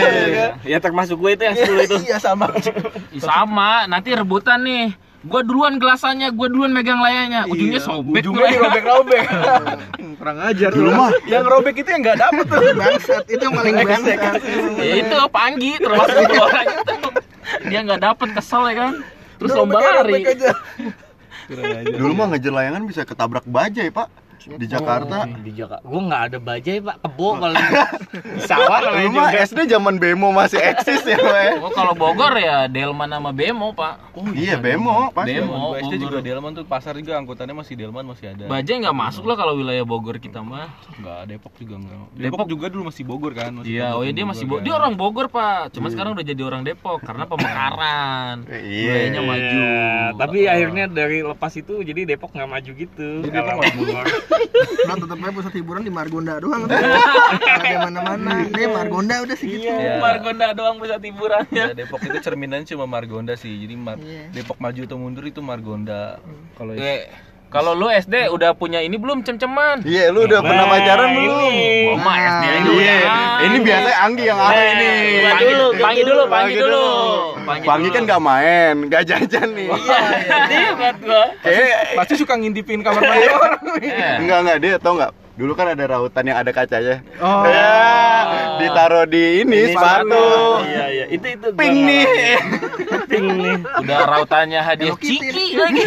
<laughs> Ya termasuk gue itu yang 10 itu. Iya sama. Ih, Sama, nanti rebutan nih. Gua duluan gelasannya, gua duluan megang layarnya. Ujungnya sobek. tuh Ujungnya dirobek-robek. <laughs> Kurang ajar Dulu mah Yang robek itu yang nggak dapet tuh. bangsat itu yang paling bangsat Ya itu Panggi termasuk dua orang itu. Dia nggak dapet kesel ya kan. Terus lomba lari. Dulu mah ngejar layangan bisa ketabrak bajai, Pak. Di Jakarta. Di Jakarta. Gua nggak ada bajai, Pak. Kebo paling. Di <laughs> sawah mah juga. SD zaman Bemo masih eksis ya, Pak. Oh kalau Bogor ya Delman sama Bemo pak. Oh, Iya, Bemo, pasti. Bemo. SD juga Delman tuh pasar juga angkutannya masih Delman masih ada. Bajai nggak masuk lah kalau wilayah Bogor kita mah. Enggak, Depok juga enggak. Depok, Depok- juga dulu masih Bogor kan? Masih Iya, oh ya dia masih Bogor. Dia orang Bogor pak. Cuma sekarang udah jadi orang Depok karena pemekaran. Iya. Wilayahnya maju. Iya, tapi akhirnya dari lepas itu jadi Depok nggak maju gitu. Jadi Depok Kalau nggak maju. <laughs> <laughs> Nah tetep aja pusat hiburan di Margonda doang ada mana-mana deh Margonda udah segitu Iya. Margonda doang pusat hiburannya. Ya, Depok itu cerminannya cuma Margonda sih. Jadi Mar- Iya. Depok maju atau mundur itu Margonda. Kalau Eh, kalau lu SD udah punya ini belum cem-ceman? Iya, lu udah pernah Nah, pacaran ini. belum? Gua mah SD aja Iya, udah. ini biasanya Anggi yang Nah, ada ini. Panggil dulu, panggil dulu, panggil panggil dulu. dulu. Panggi kan gak main, gak jajan nih. Iya, dia buat gua. Pasti suka ngintipin kamar mandi orang. Eh, enggak enggak dia tau nggak? Dulu kan ada rautan yang ada kacanya. Oh. Ya, ditaruh di ini, sepatu. Iya, iya. Itu itu Pink nih. Pink nih. Udah rautannya hadiah. Ciki lagi.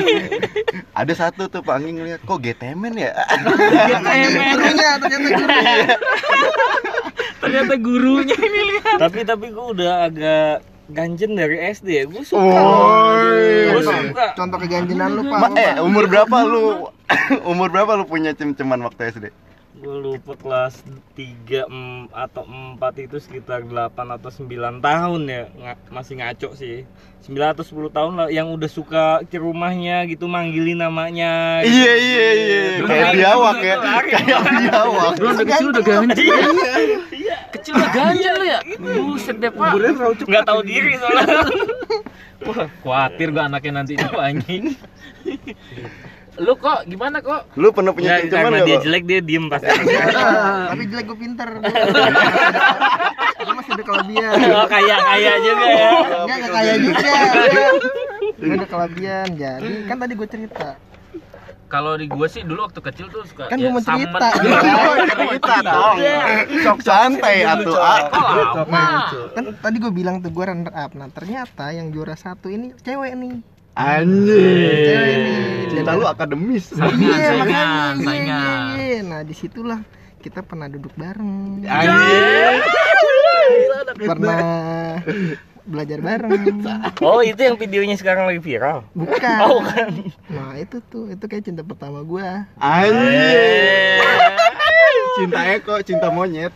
ada satu tuh Pak Anggi ngeliat kok getemen ya gurunya ternyata gurunya Ternyata gurunya ini lihat. tapi tapi gue udah agak ganjen dari SD ya gue suka Woi. gue Contoh- suka contoh keganjinan lu pak Ma, eh umur berapa lu <coughs> umur berapa lu punya cem-ceman waktu SD gue lupa kelas 3 em, atau 4 itu sekitar 8 atau 9 tahun ya. Nga- masih ngaco sih. 9 atau 10 tahun lah yang udah suka ke rumahnya gitu manggilin namanya gitu. iya iya iya. Kayak biawak ya. <laughs> kayak biawak. Lu udah kecil udah ganjel. Kecil udah ganjel lu ya. Buset deh, Pak. nggak tahu diri soalnya. <laughs> Wah, khawatir gua anaknya nanti itu anjing. <laughs> Lu kok gimana kok? lu pernah punya Nggak, cem-ceman karena dia Pak? jelek dia diem pasti. <laughs> Tapi jelek gue pinter. <laughs> Gue masih ada kelebihan. Oh kaya kaya juga ya. Enggak enggak kaya juga. Gua ada kelebihan jadi. Kan tadi gue cerita. Kalau di gua sih dulu waktu kecil tuh suka kan ya, gue mau cerita. Cerita dong. santai atuh ah. Kok kan tadi gue bilang tuh gue runner up. Nah ternyata yang juara satu ini cewek nih anjing. Cewek ini cinta lu akademis. Saingan, iya saingan, makanya iya, iya, saingan. iya. nah di situlah kita pernah duduk bareng. Anjing. Pernah belajar bareng. <laughs> Oh itu yang videonya sekarang lagi viral? Bukan. Oh kan nah itu tuh itu kayak cinta pertama gue anjing. <laughs> Cinta Eko cinta monyet.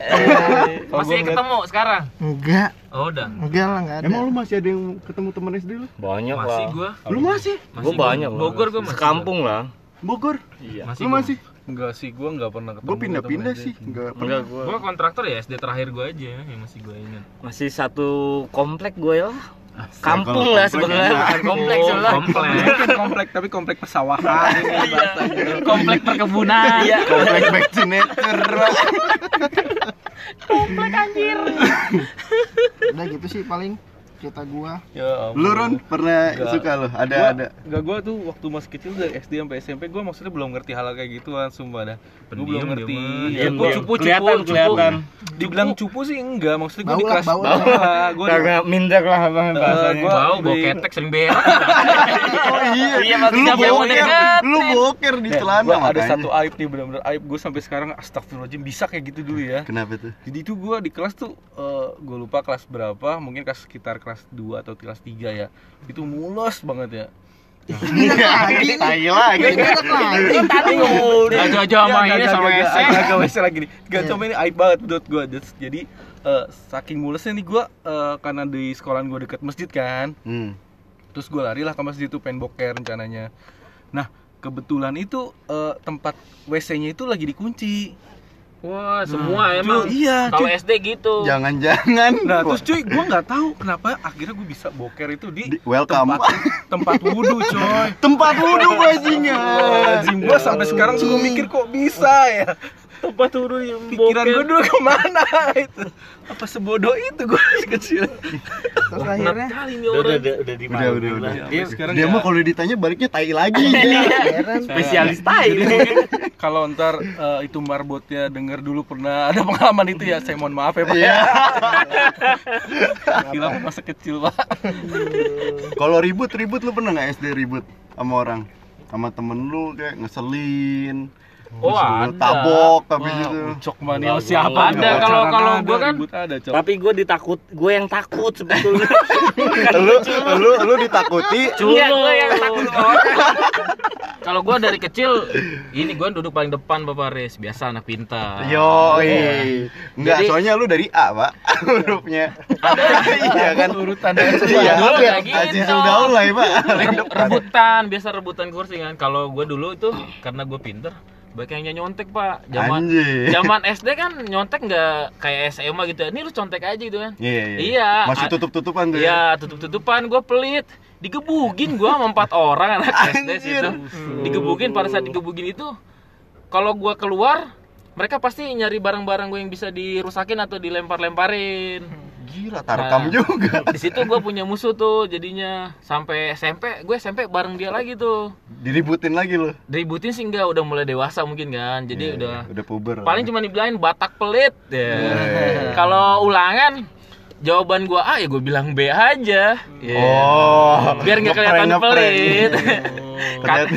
Masih ketemu sekarang? enggak. Oh, udah. enggak lah enggak ada. emang lu masih ada yang ketemu teman SD lu? Banyak Masih lah. gua. lu masih? Gue Masih banyak gua. lah. Bogor gua masih. sekampung lah. Bogor? Iya. Masih lu gua. Enggak sih, gua enggak pernah ketemu. gue pindah-pindah sih enggak enggak gue Gua kontraktor ya SD terakhir gua aja yang masih gua ingat. masih satu komplek gue lah kampung lah sebenarnya. bukan komplek. Oh, sebenarnya komplek. Bukan komplek tapi komplek pesawahan bahasanya. komplek perkebunan. iya. Komplek back to nature udah gitu sih paling cerita gua Ya ampun. lu Ron pernah Enggak. suka lu ada Gua- ada Enggak, gua tuh waktu masih kecil dari SD sampai SMP gua maksudnya belum ngerti hal kayak gituan sumpah dah. Gua Pendiam belum dia ngerti. Ya, gua cupu cupu Kelihatan, cupu. kelihatan. Dibilang cupu sih enggak, maksudnya gua Bau di lah, kelas bau. Gua kagak minder lah abang Eh, bahasanya gua- Bau, bau ketek sering berak. <laughs> oh iya Iya, pasti lu boker deketin? lu boker di Eh, celana gua ada satu aib nih benar-benar aib gue sampai sekarang astagfirullahaladzim bisa kayak gitu dulu ya kenapa tuh jadi itu gue di kelas tuh gue lupa kelas berapa mungkin kelas sekitar kelas 2 atau kelas 3 ya. Itu mulus banget ya. Lagi tai lagi Beda lagi tadi jauh-jauh sama ini sama Gak SM. Lagi nih. Gak Iya. coba ini aib banget menurut gue Jadi eh, saking mulesnya nih gue Karena di sekolahan gue deket masjid kan. Hmm. Terus gue lari lah ke masjid itu pengen boker rencananya. Nah kebetulan itu eh, tempat WC-nya itu lagi dikunci Wah, semua emang. Cuy, Iya Kalau cuy SD gitu. jangan-jangan Nah terus cuy gue nggak tahu kenapa akhirnya gue bisa boker itu di, Di- welcome. tempat, tempat wudhu coy tempat wudhu bajingan gue sampai sekarang gue mikir kok bisa ya tempat turun yang Pikiran gue dulu ke mana? Itu. Apa sebodoh itu gue masih <laughs> kecil? Terus akhirnya? kali nih udah orang. udah udah udah di Udah, udah, udah. Sampai sekarang dia ya, mah kalau ditanya baliknya tai lagi. Heran. Spesialis tai. <laughs> Kalau ntar eh, itu marbotnya denger dulu pernah ada pengalaman itu ya Saya mohon maaf ya pak. Iya. <laughs> Gila masa kecil pak. Kalau ribut ribut lu pernah nggak SD ribut sama orang? Sama temen lu kayak ngeselin Oh, ada. tabok habis Wah, itu Ucok mania Ada, siapa? Kalau- juga kalau- kalau ada, gua kan- ada tapi gue ditakut gue yang takut sebetulnya. <laughs> Lu lu lu ditakuti? Iya, gue yang takut. Kalau gua dari kecil ini gua duduk paling depan Bapak Riz, biasa anak pintar. yo enggak Jadi- soalnya lu dari A pak <laughs> hurufnya. Iya kan? Urutan iya Dulu kayak gitu. Azizul Daulay pak. Re- rebutan, biasa rebutan kursi kan. Kalau gua dulu itu karena gua pinter, banyak yang nyontek pak. Zaman Anjir. <laughs> zaman SD kan nyontek nggak kayak SMA gitu. Ini lu contek aja gitu kan. iya iya Iya. masih A- tutup tutupan tuh ya Iya, tutup-tutupan gua pelit. Digebugin gua sama empat orang anak <laughs> SD Anjir. situ. Digebugin pada saat digebugin itu kalau gua keluar mereka pasti nyari barang-barang gue yang bisa dirusakin atau dilempar-lemparin. Gila tarekam Nah. juga <laughs> Di situ gue punya musuh tuh jadinya sampai SMP, gue SMP bareng dia lagi tuh. diributin lagi lu Diributin sih enggak, udah mulai dewasa mungkin kan. Jadi Iya, udah iya, udah puber paling cuma dibilangin Batak pelit. Ya. Iya. Kalau ulangan jawaban gua A ya gue bilang B aja. Ya. oh Biar nggak kelihatan pelit. <laughs> kadang,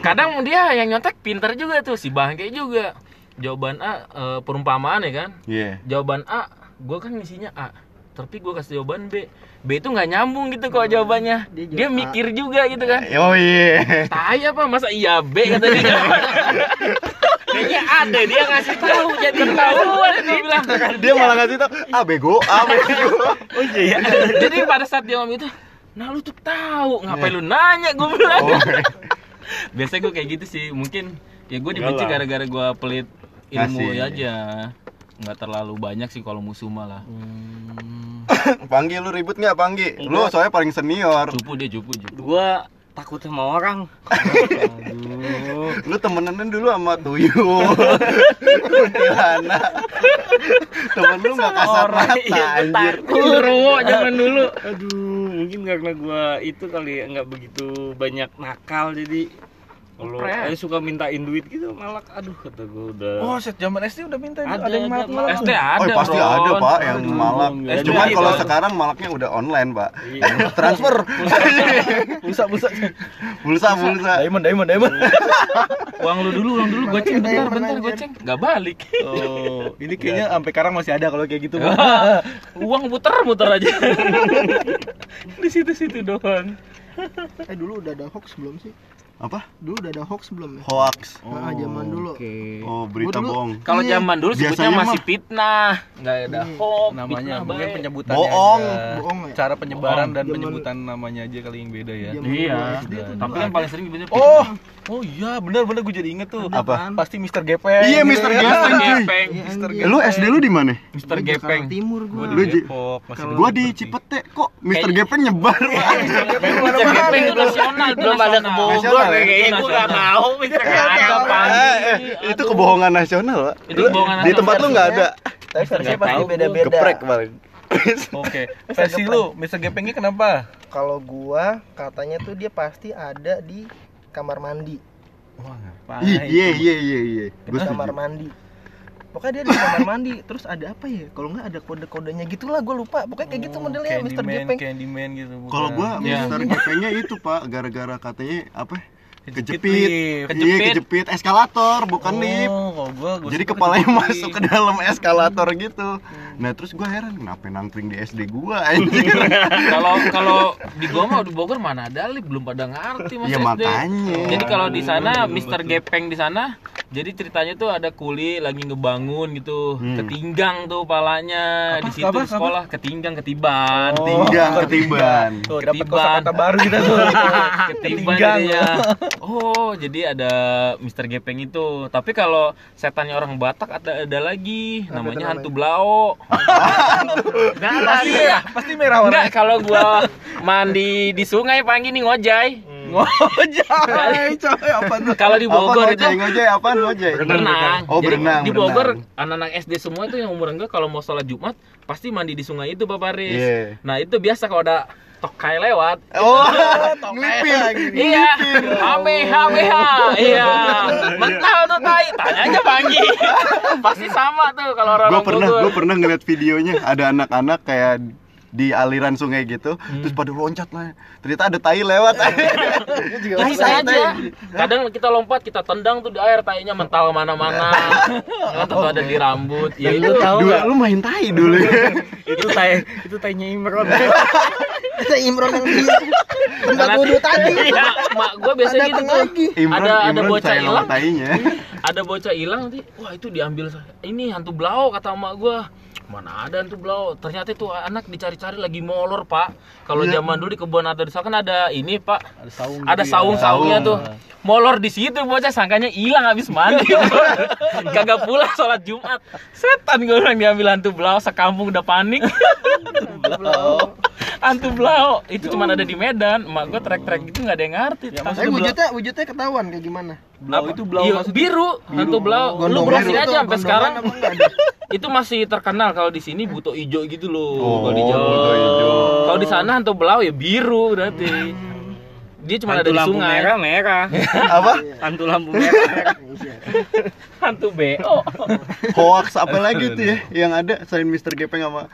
kadang dia yang nyontek pinter juga tuh si bangke juga jawaban A eh, perumpamaan ya kan Iya. jawaban A gue kan ngisinya A tapi gue kasih jawaban B B itu nggak nyambung gitu kok jawabannya. Dia jawab dia A. mikir juga gitu kan. Oh iya. tai apa? Masa iya B kata dia. <laughs> Kayaknya ada dia ngasih tahu jadi ketahuan dia bilang. Dia malah ngasih tau, ah bego, ah bego. oh iya <laughs> jadi pada saat dia ngomong itu nah lu tuh tahu ngapain lu nanya? Gue bilang. Oh, biasanya gue kayak gitu sih. Mungkin ya gue dibenci gara-gara gue pelit ilmu Asik. aja nggak terlalu banyak sih kalau musuh mah lah <coughs> Panggi lu ribut nggak Panggi? Lu soalnya paling senior. cupu dia cupu cupu gua takut sama orang aduh Lu temenan dulu sama tuyul. Kuntilanak. Temen lu nggak kasar mata iya, anjir. Kurwo zaman dulu aduh mungkin karena gua itu kali ya nggak begitu banyak nakal jadi kalau saya suka mintain duit gitu malah aduh kata gua udah Oh, set zaman SD udah minta Ada, ada, yang ada, malak-malak. SD ada Oh pasti ada pak yang Aduh, malak. ada. Cuman kalau sekarang malaknya udah online pak. Iya. Transfer. Pulsa, pulsa. Pulsa pulsa. Diamond, diamond, diamond. <laughs> uang lu dulu uang dulu goceng bentar bentar goceng nggak balik Oh, ini kayaknya sampai sekarang masih ada kalau kayak gitu. <laughs> uang muter muter aja <laughs> di situ situ doang Eh dulu udah ada hoax belum sih? Apa? Dulu udah ada hoax belum ya? Hoax. Nah, zaman dulu. Oh berita dulu- bohong. kalau Iya. zaman dulu sebutnya Biasanya masih mah- fitnah nggak ada Hmm. hoax namanya fitnah mungkin penyebutannya Bohong. aja. Bohong ya? cara penyebaran Bohong. dan Zaman- penyebutan namanya aja kali yang beda ya Zaman iya tapi kan ada. paling sering dibilang oh oh iya benar benar gue jadi inget tuh Apa? pasti Mr. Gepeng Iya gitu Mr. ya. Gepeng. cuy. gepeng Iya, Mister anjir. Lu SD lu di mana? Mister Gepeng Timur Gua gua. di Lu Gua di Depok sih. Cipete kok Mr. Kayak- Gepeng nyebar. Mister Gepeng itu nasional belum ada ke. Bogor? Kayaknya Mister Nggak ada Gepeng. pagi Eh, eh, itu kebohongan nasional, Pak. Itu Di tempat lu nggak ada. Tapi versinya pasti beda-beda. Geprek paling. <laughs> oke versi lu Mr. Gepengnya kenapa Kalau gua katanya tuh dia pasti ada di kamar mandi. wah ngapain Iya iya iya iya. Di kamar setuju. mandi. Pokoknya dia di kamar mandi, terus ada apa ya? Kalau nggak ada kode-kodenya gitulah, gua lupa. Pokoknya kayak gitu modelnya Mr. Candyman, Gepeng. Candyman gitu. Kalau gua Iya. Mr. Gepengnya itu, Pak, gara-gara katanya apa? Kejepit Kejepit. lift. Iya, kejepit eskalator, bukan lift. Oh, kalau gua, gua Jadi kepalanya kejepit. masuk ke dalam eskalator gitu. Nah, terus gua heran kenapa nangkring di SD gua anjir. <laughs> kalau kalau <laughs> di gua mah di Bogor mana ada lift belum pada ngerti mas Ya SD. makanya. Jadi kalau di sana Mister betul. Gepeng di sana, jadi ceritanya tuh ada kuli lagi ngebangun gitu, Hmm. ketinggang tuh palanya Apa? di situ Apa? sekolah, ketinggang ketiban. Oh. Tinggang ketiban. Tuh, dapat Ketiban. kosakata baru kita <laughs> tuh. ketiban Ketinggang. Oh, jadi ada Mister Gepeng itu. Tapi kalau setannya orang Batak ada ada lagi, Apa namanya hantu Blau. Enggak lah, Pasti merah, pasti merah Enggak, warnanya. kalau gua mandi di sungai pagi nih ngojay. Ngojek. coy, apa tuh? Kalau di Bogor apa itu ngojek, ngojek apaan ngojek? berenang. Oh, Jadi berenang. di Bogor anak-anak SD semua itu yang umur enggak kalau mau sholat Jumat pasti mandi di sungai itu Bapak Riz. Iya. Nah, itu biasa kalau ada tokai lewat. Oh, <laughs> <laughs> ngipin. Iya, hame hame ha. Iya. <laughs> Mental tuh tai. Tanya aja pagi. Pasti sama tuh kalau orang Gue pernah, gue pernah ngeliat videonya ada anak-anak kayak di aliran sungai gitu, Hmm. terus pada loncat lah. Ternyata ada tai lewat. <laughs> Lah, bisa aja. Kadang kita lompat, kita tendang tuh di air, tainya mental mana-mana. <laughs> Tentu ada di rambut. Ya itu lu tahu dulu, lu main tai dulu. <laughs> itu tai itu tainya Imron Ada Imron yang di tempat wudhu tadi. Iya, mak gua biasanya gitu tuh. Imron, Ada ada Imron bocah hilang. tainya. Ada bocah hilang nanti. Wah, itu diambil ini hantu blau kata emak gua. Mana ada hantu blau? Ternyata itu anak dicari-cari lagi molor, Pak. Kalau Iya. zaman dulu di kebun atau di sana kan ada ini, Pak. Ada saung. Ada gitu ya. saung-saungnya Saung. tuh. Molor di situ bocah sangkanya hilang habis mandi. <laughs> Kagak pulang sholat Jumat. Setan gue bilang diambil hantu blau sekampung udah panik. Hantu blau itu cuma ada di Medan. Emak gue trek-trek gitu nggak ada yang ngerti. Ya. Tapi wujudnya wujudnya ketahuan kayak gimana? Blau itu blau Iya, maksudnya. biru, hantu blau. Lu Gondongan browsing itu, aja sampai sekarang. <laughs> Itu masih terkenal kalau di sini buto ijo gitu loh. Oh, kalau di Jawa. Kalau di sana hantu blau ya biru berarti. Dia cuma ada di lampu sungai. merah merah <laughs> Apa? hantu lampu merah <laughs> Hantu BO. Hoax apa lagi tuh ya yang ada selain Mr. Gepeng sama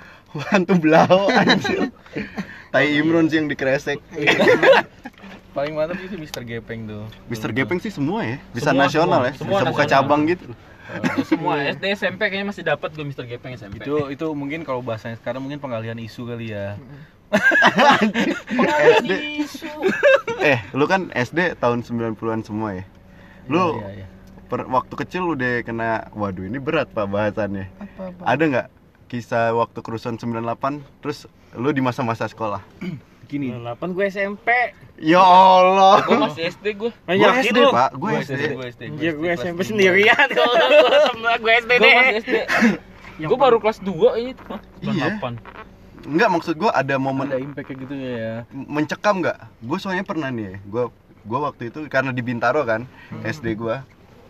hantu blau anjir. Tai Imron sih yang dikresek. <laughs> paling mantap itu Mister Gepeng tuh Mister Gepeng sih semua ya, bisa Semua, nasional semua. ya, Semua bisa buka nasional. cabang gitu. itu semua SD SMP kayaknya masih dapat gue Mister Gepeng SMP itu itu mungkin kalau bahasanya sekarang mungkin pengalihan isu kali ya SD. <laughs> Eh, lu kan SD tahun 90-an semua ya. Lu Iya, iya. per, waktu kecil udah kena waduh ini berat Pak bahasannya. Apa, apa? Ada nggak kisah waktu kerusuhan 98 terus lu di masa-masa sekolah? gini 98 gue SMP. Ya Allah. gue masih SD gue Gue yakin SD, lu? Pak. Gue SD. Anjir gue kelas SMP sendirian kalau gue gue SD gue deh. masih SD gue baru kelas 2 ini Iya. 98 Enggak maksud gua ada momen ada impact kayak gitu ya mencekam nggak? Gue soalnya pernah nih, gue gue waktu itu karena di Bintaro kan, Hmm. SD gue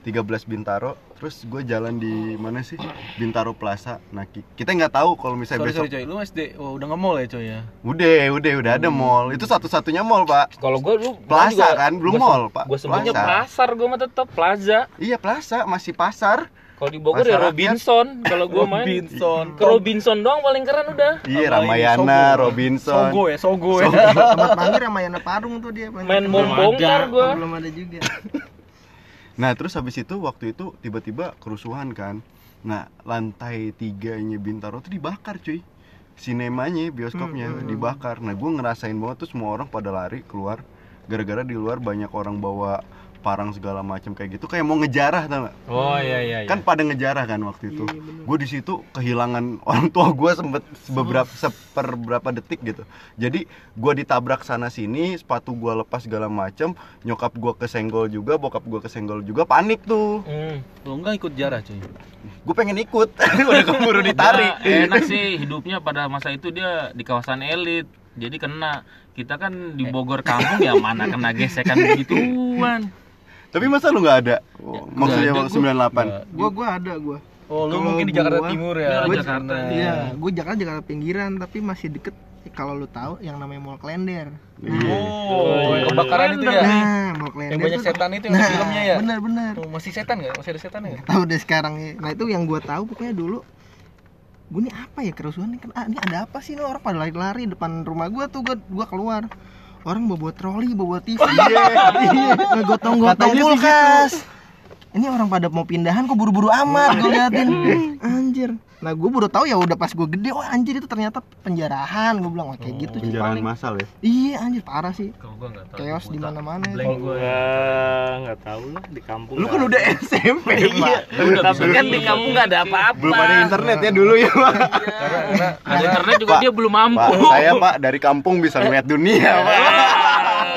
13 Bintaro, terus gue jalan di mana sih Bintaro Plaza. Nah ki- kita nggak tahu kalau misalnya sorry besok sorry coy lu SD oh, udah nge-mall ya coy ya udah udah udah ada mall, itu satu-satunya mall pak. kalau gue lu Plaza kan, belum mall, Pak. gue Plaza. pasar gue mah tetap plaza Iya Plaza masih pasar. kalau di Bogor ya. Robinson kalau gue main Robinson ke Robinson doang paling keren udah Iya Ramayana, Sogo? Robinson. Sogo ya Sogo ya Tempat mangkir sama Yana Parung tuh dia. main bom bongkar gue belum ada juga. <laughs> Nah terus habis itu waktu itu tiba-tiba kerusuhan kan. Nah lantai tiganya Bintaro tuh dibakar cuy. Sinemanya, bioskopnya Hmm, hmm, hmm. dibakar. Nah gue ngerasain banget tuh semua orang pada lari keluar. Gara-gara di luar banyak orang bawa parang segala macam kayak gitu kayak mau ngejarah tau gak? oh iya iya, iya. kan pada ngejarah kan waktu itu. Iya, gue di situ kehilangan <laughs> orang tua gue sempet beberapa seper berapa detik gitu. Jadi gue ditabrak sana sini sepatu gue lepas segala macam nyokap gue kesenggol juga bokap gue kesenggol juga panik tuh. Hmm. lu enggak ikut jarah coy gue pengen ikut. <laughs> Udah keburu ditarik. Enak sih hidupnya pada masa itu dia di kawasan elit jadi kena. Kita kan di Bogor kampung ya mana kena gesekan begituan tapi masa lu nggak ada Oh, maksudnya waktu gua. 98 Nggak. Gua gua ada gua. oh lu mungkin di Jakarta gua- Timur ya Gua Jakarta. Iya, gua Jakarta Jakarta pinggiran tapi masih deket eh, kalau lu tahu yang namanya Mall Klender. Iya. oh iya. kebakaran itu ya Nah, Mall Klender. yang banyak setan itu yang ada filmnya ya Bener bener. Oh, masih setan nggak masih ada setan nggak Tahu deh sekarang ya. Nah itu yang gua tahu pokoknya dulu gue nih apa ya kerusuhan nih kan ah, ini ada apa sih ini orang pada lari-lari depan rumah gua tuh gua, gua keluar orang bawa troli bawa TV <laughs> iya ngegotong-gotong kulkas ini orang pada mau pindahan kok buru-buru amat gue liatin. <laughs> Anjir nah gue baru tahu ya udah pas gue gede oh anjir itu ternyata penjarahan. Gue bilang wah kayak gitu sih penjarahan paling massal ya iya anjir parah sih. Kalau gue nggak tahu chaos di mana-mana. Kalau gue nggak tahu lah di kampung. lu kan udah SMP Iya, tapi kan di kampung nggak ada apa-apa. belum ada internet ya dulu ya pak. Karena karena ada internet juga dia belum Pak, mampu saya pak dari kampung bisa ngeliat dunia pak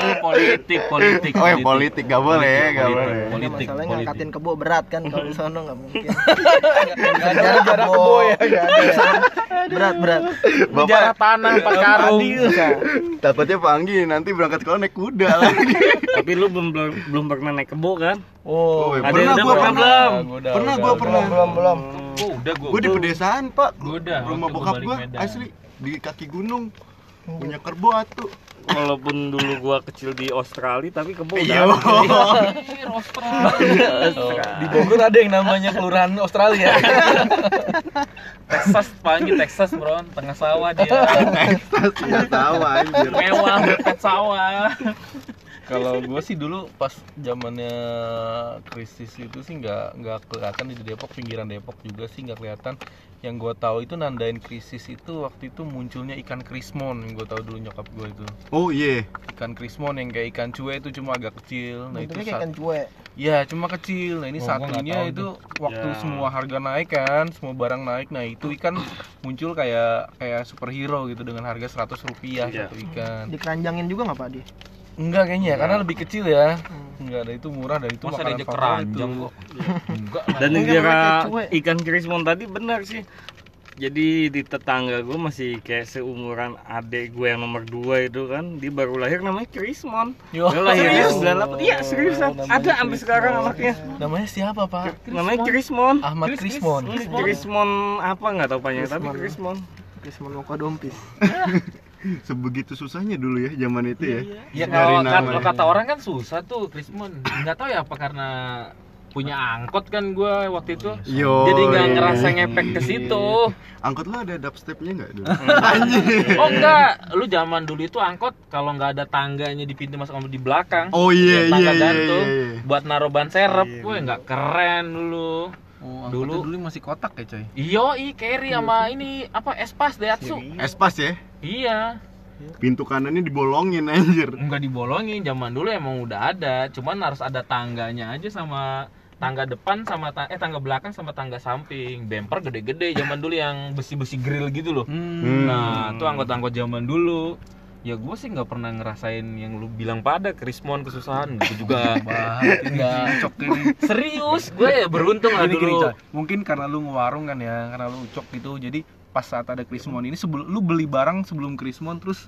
Ah, politik politik oh ya politik. gak boleh gak politik. boleh. Politik, masalahnya politik. ngangkatin kebo berat kan kalau di sono nggak mungkin. <laughs> Nggak ada jarak kebo. ya nggak ada. Berat berat. Penjara tanah empat karung. takutnya Pak Anggi nanti berangkat sekolah naik kuda <laughs> lagi. Tapi lu belum belum, belum pernah naik kebo kan? oh. Oh, Ada pernah gua pernah pernah. Belum? Gua udah, pernah udah, gua udah. pernah. Belum belum. Oh udah gue gue di pedesaan pak. Gua udah, rumah gua bokap Medan. asli di kaki gunung punya kerbau atuh Walaupun dulu gua kecil di Australia tapi kebo iya. Oh, <laughs> di Bogor ada yang namanya kelurahan Australia. <laughs> Texas panggil Texas bro. Tengah sawah dia. Nggak tahu anjir. Mewah dekat sawah kalau gue sih dulu pas zamannya krisis itu sih nggak nggak kelihatan di Depok pinggiran Depok juga sih nggak kelihatan. Yang gue tahu itu nandain krisis itu waktu itu munculnya ikan krismon yang gue tahu dulu nyokap gue itu. Oh iya. Ikan krismon yang kayak ikan cuek itu cuma agak kecil. Nah itu bentuknya kayak saat ikan cuek. Ya cuma kecil. Nah Oh, ini nggak satunya itu waktu Ya. semua harga naik kan semua barang naik. Nah itu ikan muncul kayak kayak superhero gitu dengan harga 100 rupiah Iya. satu ikan. Dikeranjangin juga nggak pak dia Enggak kayaknya ya, karena lebih kecil ya. Enggak ada itu murah dan itu diajak favorit. keranjang kok? Enggak lah. Dan Mungkin kira ikan krismon tadi benar sih. Jadi di tetangga gue masih kayak seumuran adik gue yang nomor 2 itu kan Dia baru lahir namanya Krismon. Dia lahirnya serius? 98 Iya seriusan namanya Ada sampai sekarang anaknya. Namanya siapa, Pak? Namanya Krismon. Ahmad Kris- Krismon. Krismon apa? Nggak tahu panjang tapi Krismon. Krismon. Moko Dompis <laughs> sebegitu susahnya dulu ya zaman itu ya Ya Dari kalau, nama kalau ya. kata orang kan susah tuh Krismon. Nggak tahu ya apa karena punya angkot kan gua waktu itu. Yo. Jadi nggak ngerasa ngepek ke situ. Angkot lu ada dubstepnya nggak dulu? <laughs> Anjir. Oh enggak, lu zaman dulu itu angkot kalau nggak ada tangganya di pintu masuk sama di belakang. Oh iya tangga iya iya. gantung iya, iya. buat naruh ban serep. Wah, nggak keren dulu. Oh, Dulu- dulu masih kotak ya coy Iyo, i carry sama ini apa Espas Daihatsu. Espas ya. Iya, Pintu kanannya dibolongin anjir. enggak dibolongin. Zaman dulu emang udah ada, cuman harus ada tangganya aja sama tangga depan sama ta- eh tangga belakang sama tangga samping. Bumper gede-gede zaman dulu yang besi-besi grill gitu loh. Hmm. Nah, itu angkot-angkot zaman dulu. Ya gue sih nggak pernah ngerasain yang lu bilang pada Krismon kesusahan gitu juga. <laughs> Nggak. cok Serius, gue ya beruntung lah dulu. Mungkin karena lu ngewarung kan ya karena lu ucok gitu jadi pas saat ada Krismon ini sebelum lu beli barang sebelum Krismon terus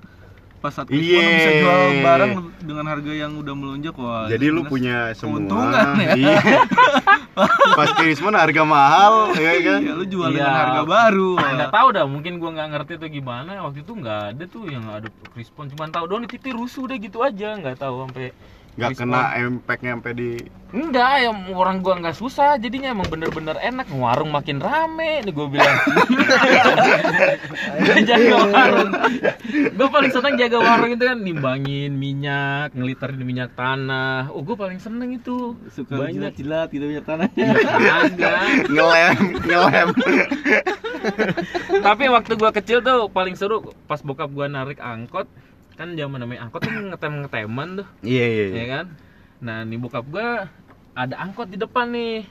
pas saat lu Iya. bisa jual barang dengan harga yang udah melonjak wah Jadi lu punya semua. keuntungan ya. Iya. Pas Krismon harga mahal, ya kan? Iya, lu jual Iya. dengan harga baru wah. nggak tahu dah mungkin gua nggak ngerti tuh gimana waktu itu nggak ada tuh yang ada Crispon cuman tahu doang di rusuh deh gitu aja nggak tahu sampai Nggak kena impactnya sampai di enggak ya orang gua nggak susah jadinya emang bener-bener enak. Warung makin rame nih gua bilang. Gua <laughs> jaga warung. Gua paling seneng jaga warung itu kan nimbangin minyak ngeliterin minyak tanah. Oh gua paling seneng itu. Banyak. jilat gitu minyak tanah. Agak. ngelem, ngelem. Tapi waktu gua kecil tuh paling seru pas bokap gua narik angkot kan zaman namanya angkot tuh ngetem ngeteman tuh Iya iya. iya. ya kan nah nih bokap gua ada angkot di depan nih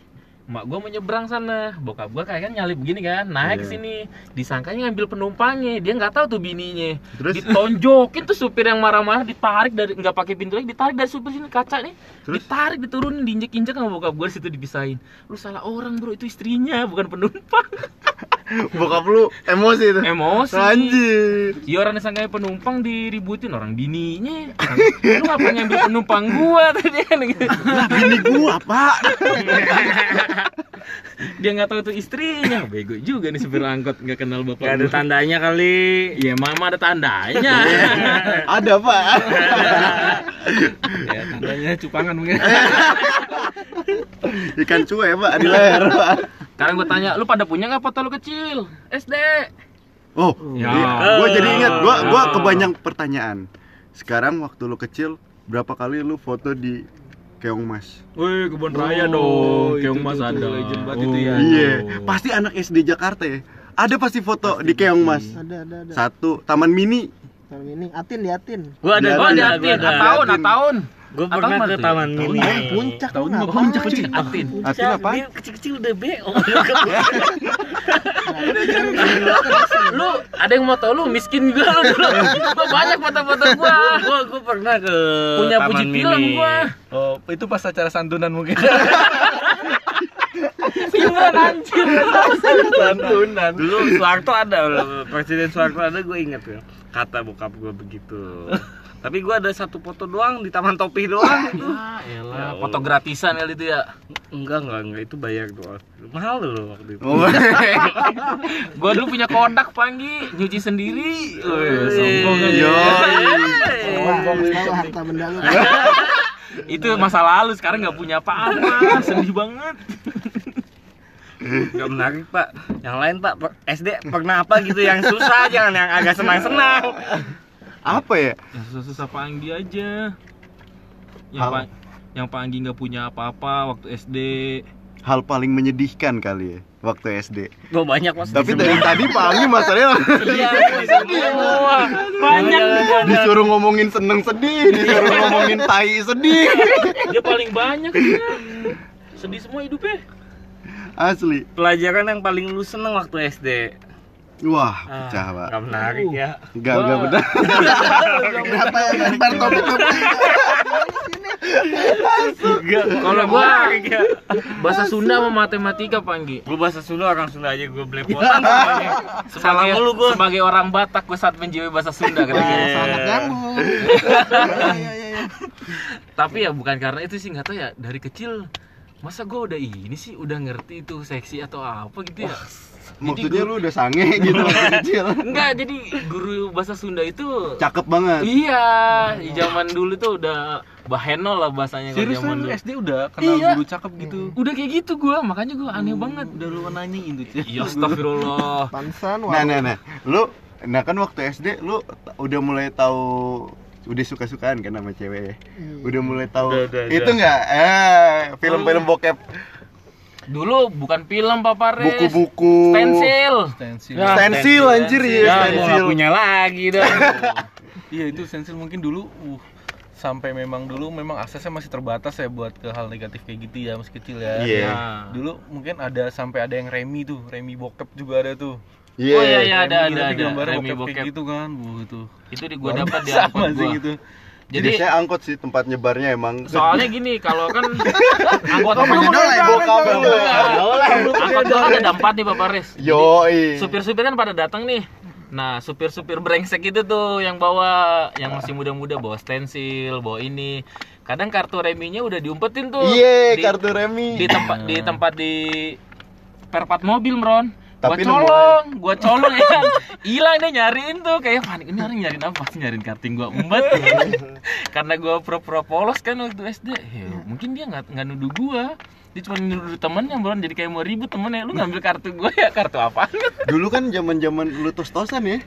mak gua mau nyebrang sana bokap gua kayak kan nyalip begini kan naik Iya. sini disangkanya ngambil penumpangnya dia nggak tahu tuh bininya Terus? ditonjokin tuh supir yang marah-marah ditarik dari nggak pakai pintu lagi ditarik dari supir sini kaca nih Terus? ditarik diturunin diinjek-injek sama bokap gua situ dipisahin lu salah orang bro itu istrinya bukan penumpang <laughs> Bokap lu emosi itu. emosi Anjir. Ya orang disangka penumpang diributin orang bininya. Lu ngapa ngambil penumpang gua tadi kan gitu. Lah bini gua, Pak. Dia nggak tahu itu istrinya. Bego juga nih supir angkot nggak kenal bapak. Gak ada gua. tandanya kali. Iya, mama ada tandanya. Ada, Pak. ya tandanya cupangan mungkin Ikan cuek, Pak, di leher, Pak. Sekarang gue tanya, lu pada punya nggak foto lu kecil? SD. Oh, Ya. iya. gua jadi ingat, gua gua Ya. kebanyak pertanyaan. Sekarang waktu lu kecil, berapa kali lu foto di Keong Mas? Wih, kebun raya Oh, dong. itu Keong Mas tuh, ada. legend banget itu ya. Iya, pasti anak SD Jakarta ya. Ada pasti foto di Keong Mas. Ada ada ada. Satu, Taman Mini. Tahun ini Atin di Atin. Gua ada, Iya, Oh, gua di ada, Atin. Tahun, Atin. tahun. Atau pernah ke? Taman Tahun Mini. Tahun puncak Tahun ngapain? puncak. Puncak. Atin. Atin apa? Dia kecil-kecil udah BO. <laughs> Lu ada yang mau tau lu miskin juga lu dulu. Gua <laughs> banyak foto-foto gua. gua gua pernah ke Punya Taman puji Mini. film gua. oh itu pas acara santunan mungkin <laughs> Gimana anjir? santunan Dulu Soeharto ada, Presiden Soeharto ada gue inget ya. Kata bokap gue begitu. Tapi gue ada satu foto doang di Taman Topi doang itu. <laughs> Ah, Ya elah, Allah. foto gratisan kali itu ya. Enggak, enggak, enggak itu bayar doang. Mahal dulu waktu itu. Oh, <laughs> Gua dulu punya kodak Panggi, nyuci sendiri. Sombong tahu <laughs> harta benda lu. Itu masa lalu, sekarang nggak punya apa-apa. Sedih banget. Enggak menarik, Pak. Yang lain, Pak, SD pernah apa gitu yang susah, jangan yang agak senang-senang. Apa ya? Yang susah-susah Panggi aja. Yang, Hal- pa- yang Panggi nggak punya apa-apa waktu SD. Hal paling menyedihkan kali ya waktu SD. Gue banyak Mas. Tapi dari tadi Pak Anggi masalahnya <laughs> Iya, semua. Banyak disuruh ngomongin seneng sedih, disuruh ngomongin tai sedih. <laughs> Dia paling banyak dia. Sedih semua hidupnya. Asli. Pelajaran yang paling lu seneng waktu SD. Wah, Ah, pecah, Pak. Enggak menarik ya. Enggak, enggak benar. <laughs> Kenapa ya lempar topik ke Enggak, Kalau gua ya. bahasa Sunda sama matematika Panggi. Gue bahasa Sunda orang Sunda aja gue belepotan. Salah <laughs> Sebagai, mulu gue. sebagai orang Batak gue saat menjiwai bahasa Sunda dia. sangat nyambung. Iya, iya, iya, iya. Tapi ya bukan karena itu sih nggak tahu ya dari kecil masa gue udah ini sih udah ngerti itu seksi atau apa gitu ya. Maksudnya lu udah sange <laughs> gitu waktu <laughs> kecil. Enggak, jadi guru bahasa Sunda itu Cakep banget. Iya, di zaman dulu tuh udah baheno lah bahasanya kalau Serius zaman lu. SD udah kenal Iya. guru cakep gitu. Udah kayak gitu gua, makanya gua aneh banget. Udah lu nanyain tuh. Cek. Ya astagfirullah. <laughs> Pansan Nah, nah, nah. Lu nah kan waktu SD lu udah mulai tahu udah suka-sukaan kan sama cewek ya? Udah mulai tahu Udah, udah, itu udah. enggak eh film-film bokep Dulu bukan film Papa Res. buku-buku Stensil. Stensil. Ya. stensil anjir ya Ya, nggak stensil punya lagi dah. <laughs> Iya itu stensil mungkin dulu uh sampai memang dulu memang aksesnya masih terbatas ya buat ke hal negatif kayak gitu ya masih kecil ya. Iya. Nah. Dulu mungkin ada sampai ada yang remi tuh, remi bokep juga ada tuh. Iya. Oh iya iya ada Remi, ada tapi ada. gambarnya Remi bokep, kayak bokep. gitu kan. Wuh itu. Itu di gua dapat di sih gua. gitu. Jadi saya angkot sih tempat nyebarnya emang. soalnya gini kalau kan <laughs> angkot Apa angkot kan ada empat nih Bapak Res. Yoi. supir-supir kan pada datang nih nah supir-supir brengsek itu tuh yang bawa yang masih muda-muda bawa stensil bawa ini kadang kartu reminya udah diumpetin tuh Iya, kartu remi. di tempat di tempat di perpat mobil Mron gua Tapi colong gua colong ya kan hilang deh nyariin tuh kayak panik ini orang nyariin apa pasti nyariin karting gua umpet <laughs> karena gua pura-pura polos kan waktu SD ya, mungkin dia nggak nggak nuduh gua dia cuma nuduh temennya Mron jadi kayak mau ribut temennya lu ngambil kartu gua ya kartu apa <laughs> Dulu kan zaman-zaman lu tos-tosan ya.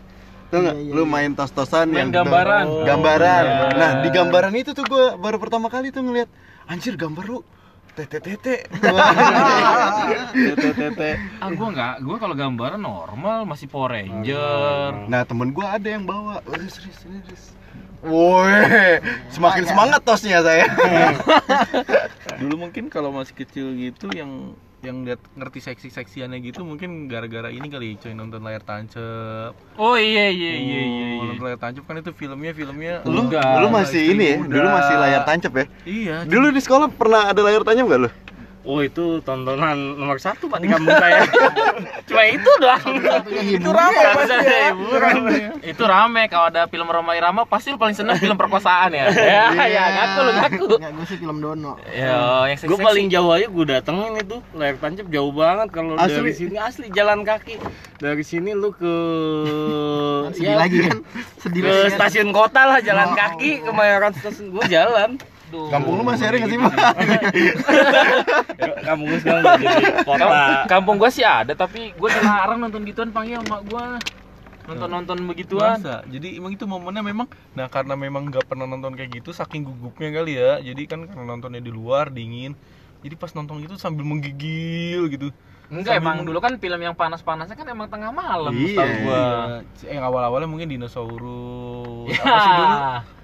Tau nggak? Iya, iya, Lu iya. main tos-tosan Main yang gambaran. Oh. gambaran. Iya. Nah, di gambaran itu tuh gua baru pertama kali tuh ngeliat anjir gambar lu tete tete. tete tete. <laughs> ah gua nggak gua kalau gambaran normal masih Power Ranger Nah, temen gua ada yang bawa. Serius, serius. Woi, semakin semangat tosnya saya. <laughs> Dulu mungkin kalau masih kecil gitu yang yang lihat ngerti seksi-seksiannya gitu mungkin gara-gara ini kali coy nonton layar tancap. oh iya iya iya iya, Oh, iya. Nonton layar tancap kan itu filmnya filmnya Lu, Udah, lu masih ini ya? Dulu masih layar tancap ya? Iya. Dulu di sekolah pernah ada layar tancap gak lu? Oh itu tontonan nomor satu pak di kampung saya. <laughs> Cuma itu doang. itu rame Satu-satunya hiburan. itu rame. Kalau ada film Roma Irama pasti lu paling seneng film perkosaan ya? <laughs> Ya ya ngaku lu ngaku. Enggak, gue sih film Dono. ya yang seksi Gue paling jauh aja gue datengin itu. Layar tancap jauh banget kalau dari sini. Asli jalan kaki. Dari sini lu ke <laughs> Sedih ya, lagi kan? Sedih ke lagi kan? stasiun kota lah jalan kaki ke Mayoran stasiun. Gue jalan Kampung lu masih ada sih, Pak? <laughs> kampung gue sekarang udah jadi kota kampung gua sih ada tapi gua dilarang nonton gituan panggil emak gua nonton nonton begituan Masa? Jadi emang itu momennya memang nah karena memang nggak pernah nonton kayak gitu saking gugupnya kali ya. Jadi kan karena nontonnya di luar dingin. Jadi pas nonton gitu sambil menggigil gitu. Enggak Sambil emang dulu kan film yang panas-panasnya kan emang tengah malam Iya, gua Iya, yang awal-awalnya mungkin dinosaurus. ya Apa sih dulu?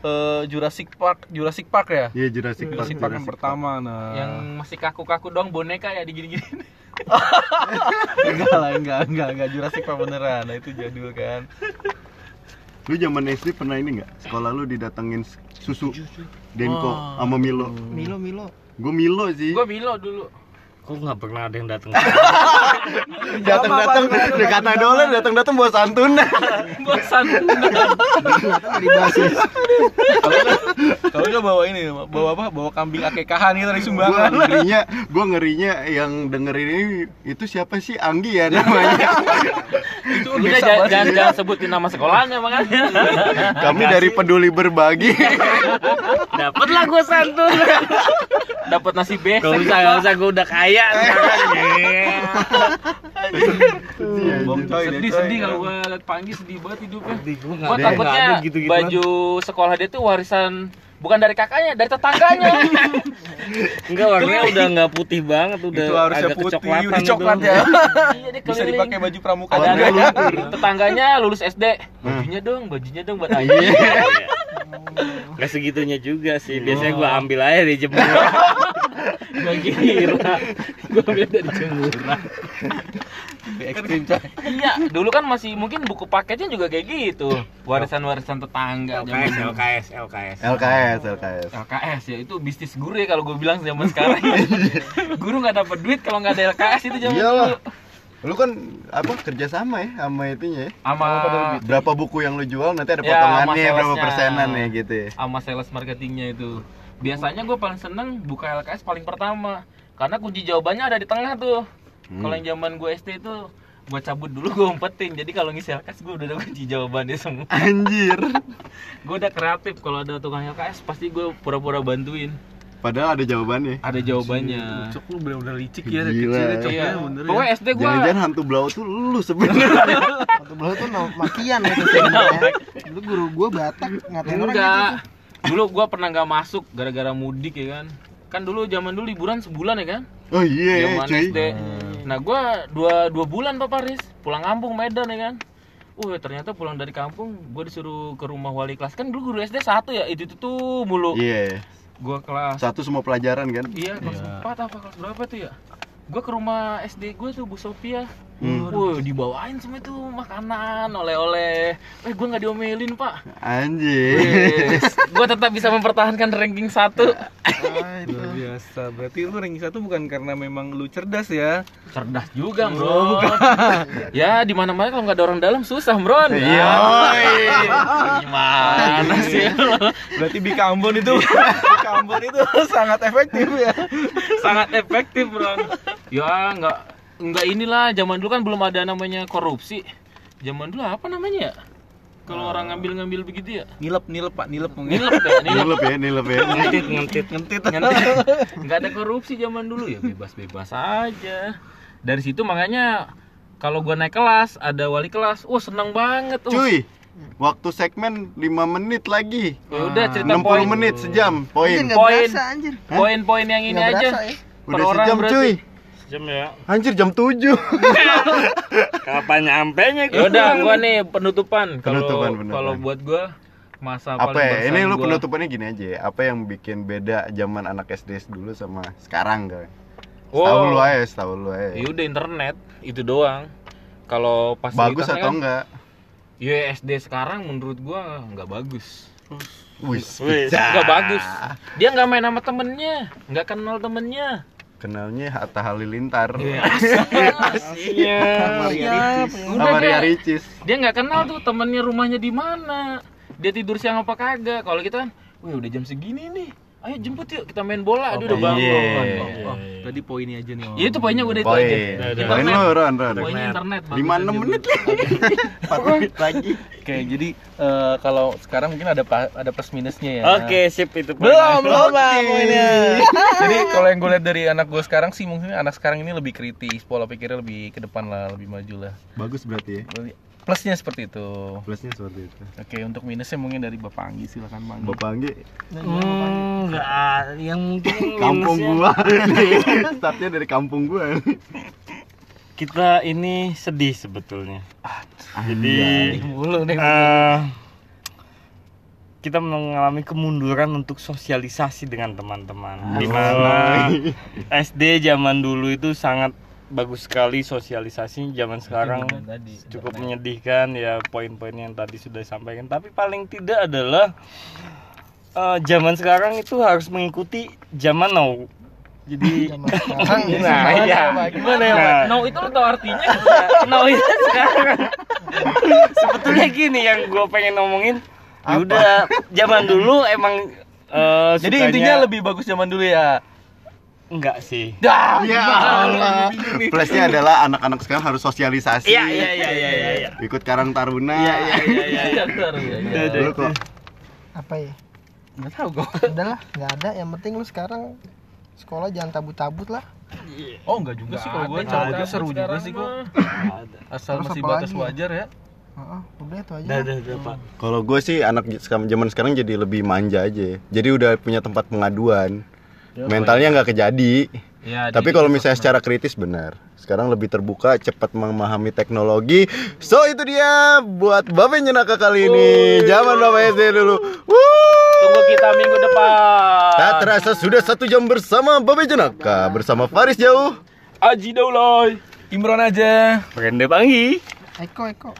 Eh, Jurassic Park, Jurassic Park ya? Iya, Jurassic Park. Jurassic Park yang Jurassic pertama nah. yang masih kaku-kaku doang boneka ya digini-gini <laughs> enggak lah, enggak, enggak, enggak Jurassic Park beneran. Nah, itu jadul kan. Lu zaman SD pernah ini nggak? Sekolah lu didatengin susu Denko Wah. sama Milo. Milo Milo. Gue Milo sih. gua Milo dulu kok nggak pernah ada yang datang <laughs> Datang-datang udah kata dolar, datang-datang bawa santunan. <laughs> bosan Dari basis. Kalau nggak- kalau nggak bawa ini, bawa apa? Bawa kambing akekahan gitu dari Gue sumbangan. ngerinya, gue ngerinya yang dengerin ini itu siapa sih Anggi ya namanya. <laughs> itu udah jangan, jangan, jangan sebutin nama sekolahnya makanya Kami dari peduli berbagi. dapet lah gue santun dapat nasi usah, gak usah, gue udah kaya sekarang Bong coy, sedih deh, coy. sedih kalau gua liat Panggi sedih banget hidupnya. Gue takutnya baju sekolah dia tuh warisan bukan dari kakaknya dari tetangganya. <laughs> Enggak, warnanya udah nggak putih banget, udah itu harusnya agak putih, kecoklatan udah coklat ya. iya dia Bisa dipakai baju pramuka. Ada ada tetangganya lulus SD bajunya dong bajunya dong buat ayah Gak segitunya juga sih, biasanya gue ambil aja di jemur gua kira gua ambil dari jemuran Ekstrim coy. iya dulu kan masih mungkin buku paketnya juga kayak gitu warisan-warisan tetangga zaman LKS, dulu. LKS, LKS LKS, LKS. LKS ya itu bisnis guru ya kalau gue bilang zaman sekarang <laughs> guru nggak dapat duit kalau nggak ada LKS itu zaman Iyalah. dulu Lu kan apa kerja sama ya sama itunya ya? sama Berapa buku yang lu jual nanti ada Ya, potongannya berapa salesnya. persenan ya gitu ya. sama sales marketingnya itu biasanya gue paling seneng buka LKS paling pertama karena kunci jawabannya ada di tengah tuh Hmm. kalau yang zaman gue SD itu gua cabut dulu <laughs> gua umpetin jadi kalau ngisi LKS gua udah ada kunci jawabannya semua Anjir. <laughs> gua udah kreatif kalau ada tukang LKS pasti gua pura-pura bantuin Padahal ada jawabannya. ada jawabannya Cok lu bener-bener licik ya dari Gila. kecil ya, iya ya, bener ya. pokoknya SD gua Jangan-jangan hantu blau tuh lu sebenarnya. Waktu belah itu nama makian itu sebenarnya. Dulu guru gua Batak ngatain orang gitu. Dulu gua pernah nggak masuk gara-gara mudik ya kan kan dulu zaman dulu liburan sebulan ya kan Oh iya, zaman cuy. SD nah gua dua dua bulan pak Paris pulang kampung Medan ya kan Uh, ternyata pulang dari kampung, gue disuruh ke rumah wali kelas kan dulu guru SD satu ya, itu tuh, tuh mulu. Iya. Gue kelas Satu semua pelajaran kan? Iya, kelas 4 apa kelas berapa tuh ya? Gue ke rumah SD gue tuh Bu Sofia. Hmm. Wuh, dibawain semua tuh makanan, oleh-oleh. Eh, gue nggak diomelin, Pak. Anjir. gue tetap bisa mempertahankan ranking 1. Ah, itu. Luar biasa. Berarti lu ranking satu bukan karena memang lu cerdas ya. Cerdas juga, Bro. <laughs> ya, di mana-mana kalau nggak ada orang dalam susah, Bro. Iya. <laughs> Gimana sih? Berarti Bika Ambon itu Bika Ambon itu sangat efektif ya. Sangat efektif, Bro. Ya, nggak nggak inilah zaman dulu kan belum ada namanya korupsi. Zaman dulu apa namanya ya? Kalau orang ngambil-ngambil begitu ya? Nilep nilep Pak, nilep mungkin. Nilep ya, <laughs> nilep. Nilep ya, nilep ya. ngentit ngentit ngentit <laughs> nggak ada korupsi zaman dulu ya bebas-bebas aja dari situ makanya kalau gua naik kelas ada wali kelas wah seneng banget oh. Cuy, waktu segmen 5 menit lagi. ya udah cerita 60 poin menit sejam, poin. Poin. poin-poin yang ini Nggak aja berasa ya. Udah sejam berarti. cuy. Jam ya Anjir jam 7. <laughs> kapan nyampe nya ya udah gua nih penutupan kalau kalau buat gua masa Apa paling ya? Ini lu gua- penutupannya gini aja ya. Apa yang bikin beda zaman anak SD dulu sama sekarang kan? Wow. Tahu lu aja, tahu lu aja. ya udah internet itu doang kalau pas Bagus atau enggak? ya SD sekarang menurut gua nggak bagus Wis, pecah. nggak bagus dia nggak main sama temennya nggak kenal temennya Kenalnya Hatta Halilintar. Iya. <laughs> iya Iya, Udah Sama Ria deh. Ricis. dia nggak kenal tuh temennya rumahnya di mana dia tidur siang apa kagak kalau kita kan wih udah jam segini nih ayo jemput yuk kita main bola dia udah bangun iya. Oh, oh. Tadi poinnya aja nih. Om. ya itu poinnya udah itu Poin. aja Poin lu, Ron, Ron. poinnya internet bagus 5 aja, 6 menit lagi. <laughs> 4 menit lagi. Oke, jadi eh, kalau sekarang mungkin ada ada plus minusnya ya. oke sip itu Belum, belum. Bang, poinnya. <laughs> Jadi kalau yang gue lihat dari anak gue sekarang sih mungkin anak sekarang ini lebih kritis, pola pikirnya lebih ke depan lah, lebih maju lah. Bagus berarti ya. Plusnya seperti itu. Plusnya seperti itu. Oke, untuk minusnya mungkin dari Bapak Anggi silakan Bang. Bapak Anggi, Hmm, nggak ada. yang mungkin <laughs> kampung gua. <laughs> Startnya dari kampung gua. kita ini sedih sebetulnya jadi mulu nih. eh, kita mengalami kemunduran untuk sosialisasi dengan teman-teman di mana SD zaman dulu itu sangat bagus sekali sosialisasi zaman sekarang cukup menyedihkan ya poin-poin yang tadi sudah disampaikan tapi paling tidak adalah eh, zaman sekarang itu harus mengikuti zaman now. Jadi <laughs> Zaman sekarang ya. nah iya. Gimana ya, Nah, no itu lo tau artinya? <laughs> No itu sekarang. <laughs> Sebetulnya gini yang gue pengen ngomongin ya udah zaman dulu emang eh, Jadi sukanya- intinya lebih bagus zaman dulu ya. enggak sih. Dah, Ya Allah. Plusnya adalah anak-anak sekarang harus sosialisasi. iya iya iya iya iya iya. Ikut Karang Taruna. iya iya iya iya Dulu kok? Apa ya? Enggak tahu gue. Udahlah, nggak ada. Yang penting lu sekarang sekolah jangan tabut-tabut lah. Oh, enggak juga sih kalau gue Nggak cabutnya ada seru juga sih kok. mah. Asal Terus masih batas lagi? wajar ya. Heeh, udah itu aja. udah udah udah pak Kalau gue sih anak zaman sekarang jadi lebih manja aja. Jadi udah punya tempat pengaduan. Mentalnya nggak kejadi. Ya, Tapi kalau misalnya secara kritis benar. Sekarang lebih terbuka, cepat memahami teknologi. So itu dia buat Babe Nyenaka kali ini. Zaman Bapak SD dulu. Wuh. Tunggu kita minggu depan Tak terasa sudah satu jam bersama Babe Jenaka bersama Faris Jauh. Aji Daulay Imron aja. Rende Panggi Eko, Eko.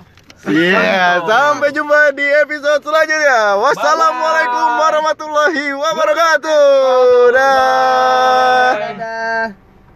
Iya, sampai jumpa di episode selanjutnya. Wassalamualaikum warahmatullahi wabarakatuh. Dah. Dadah.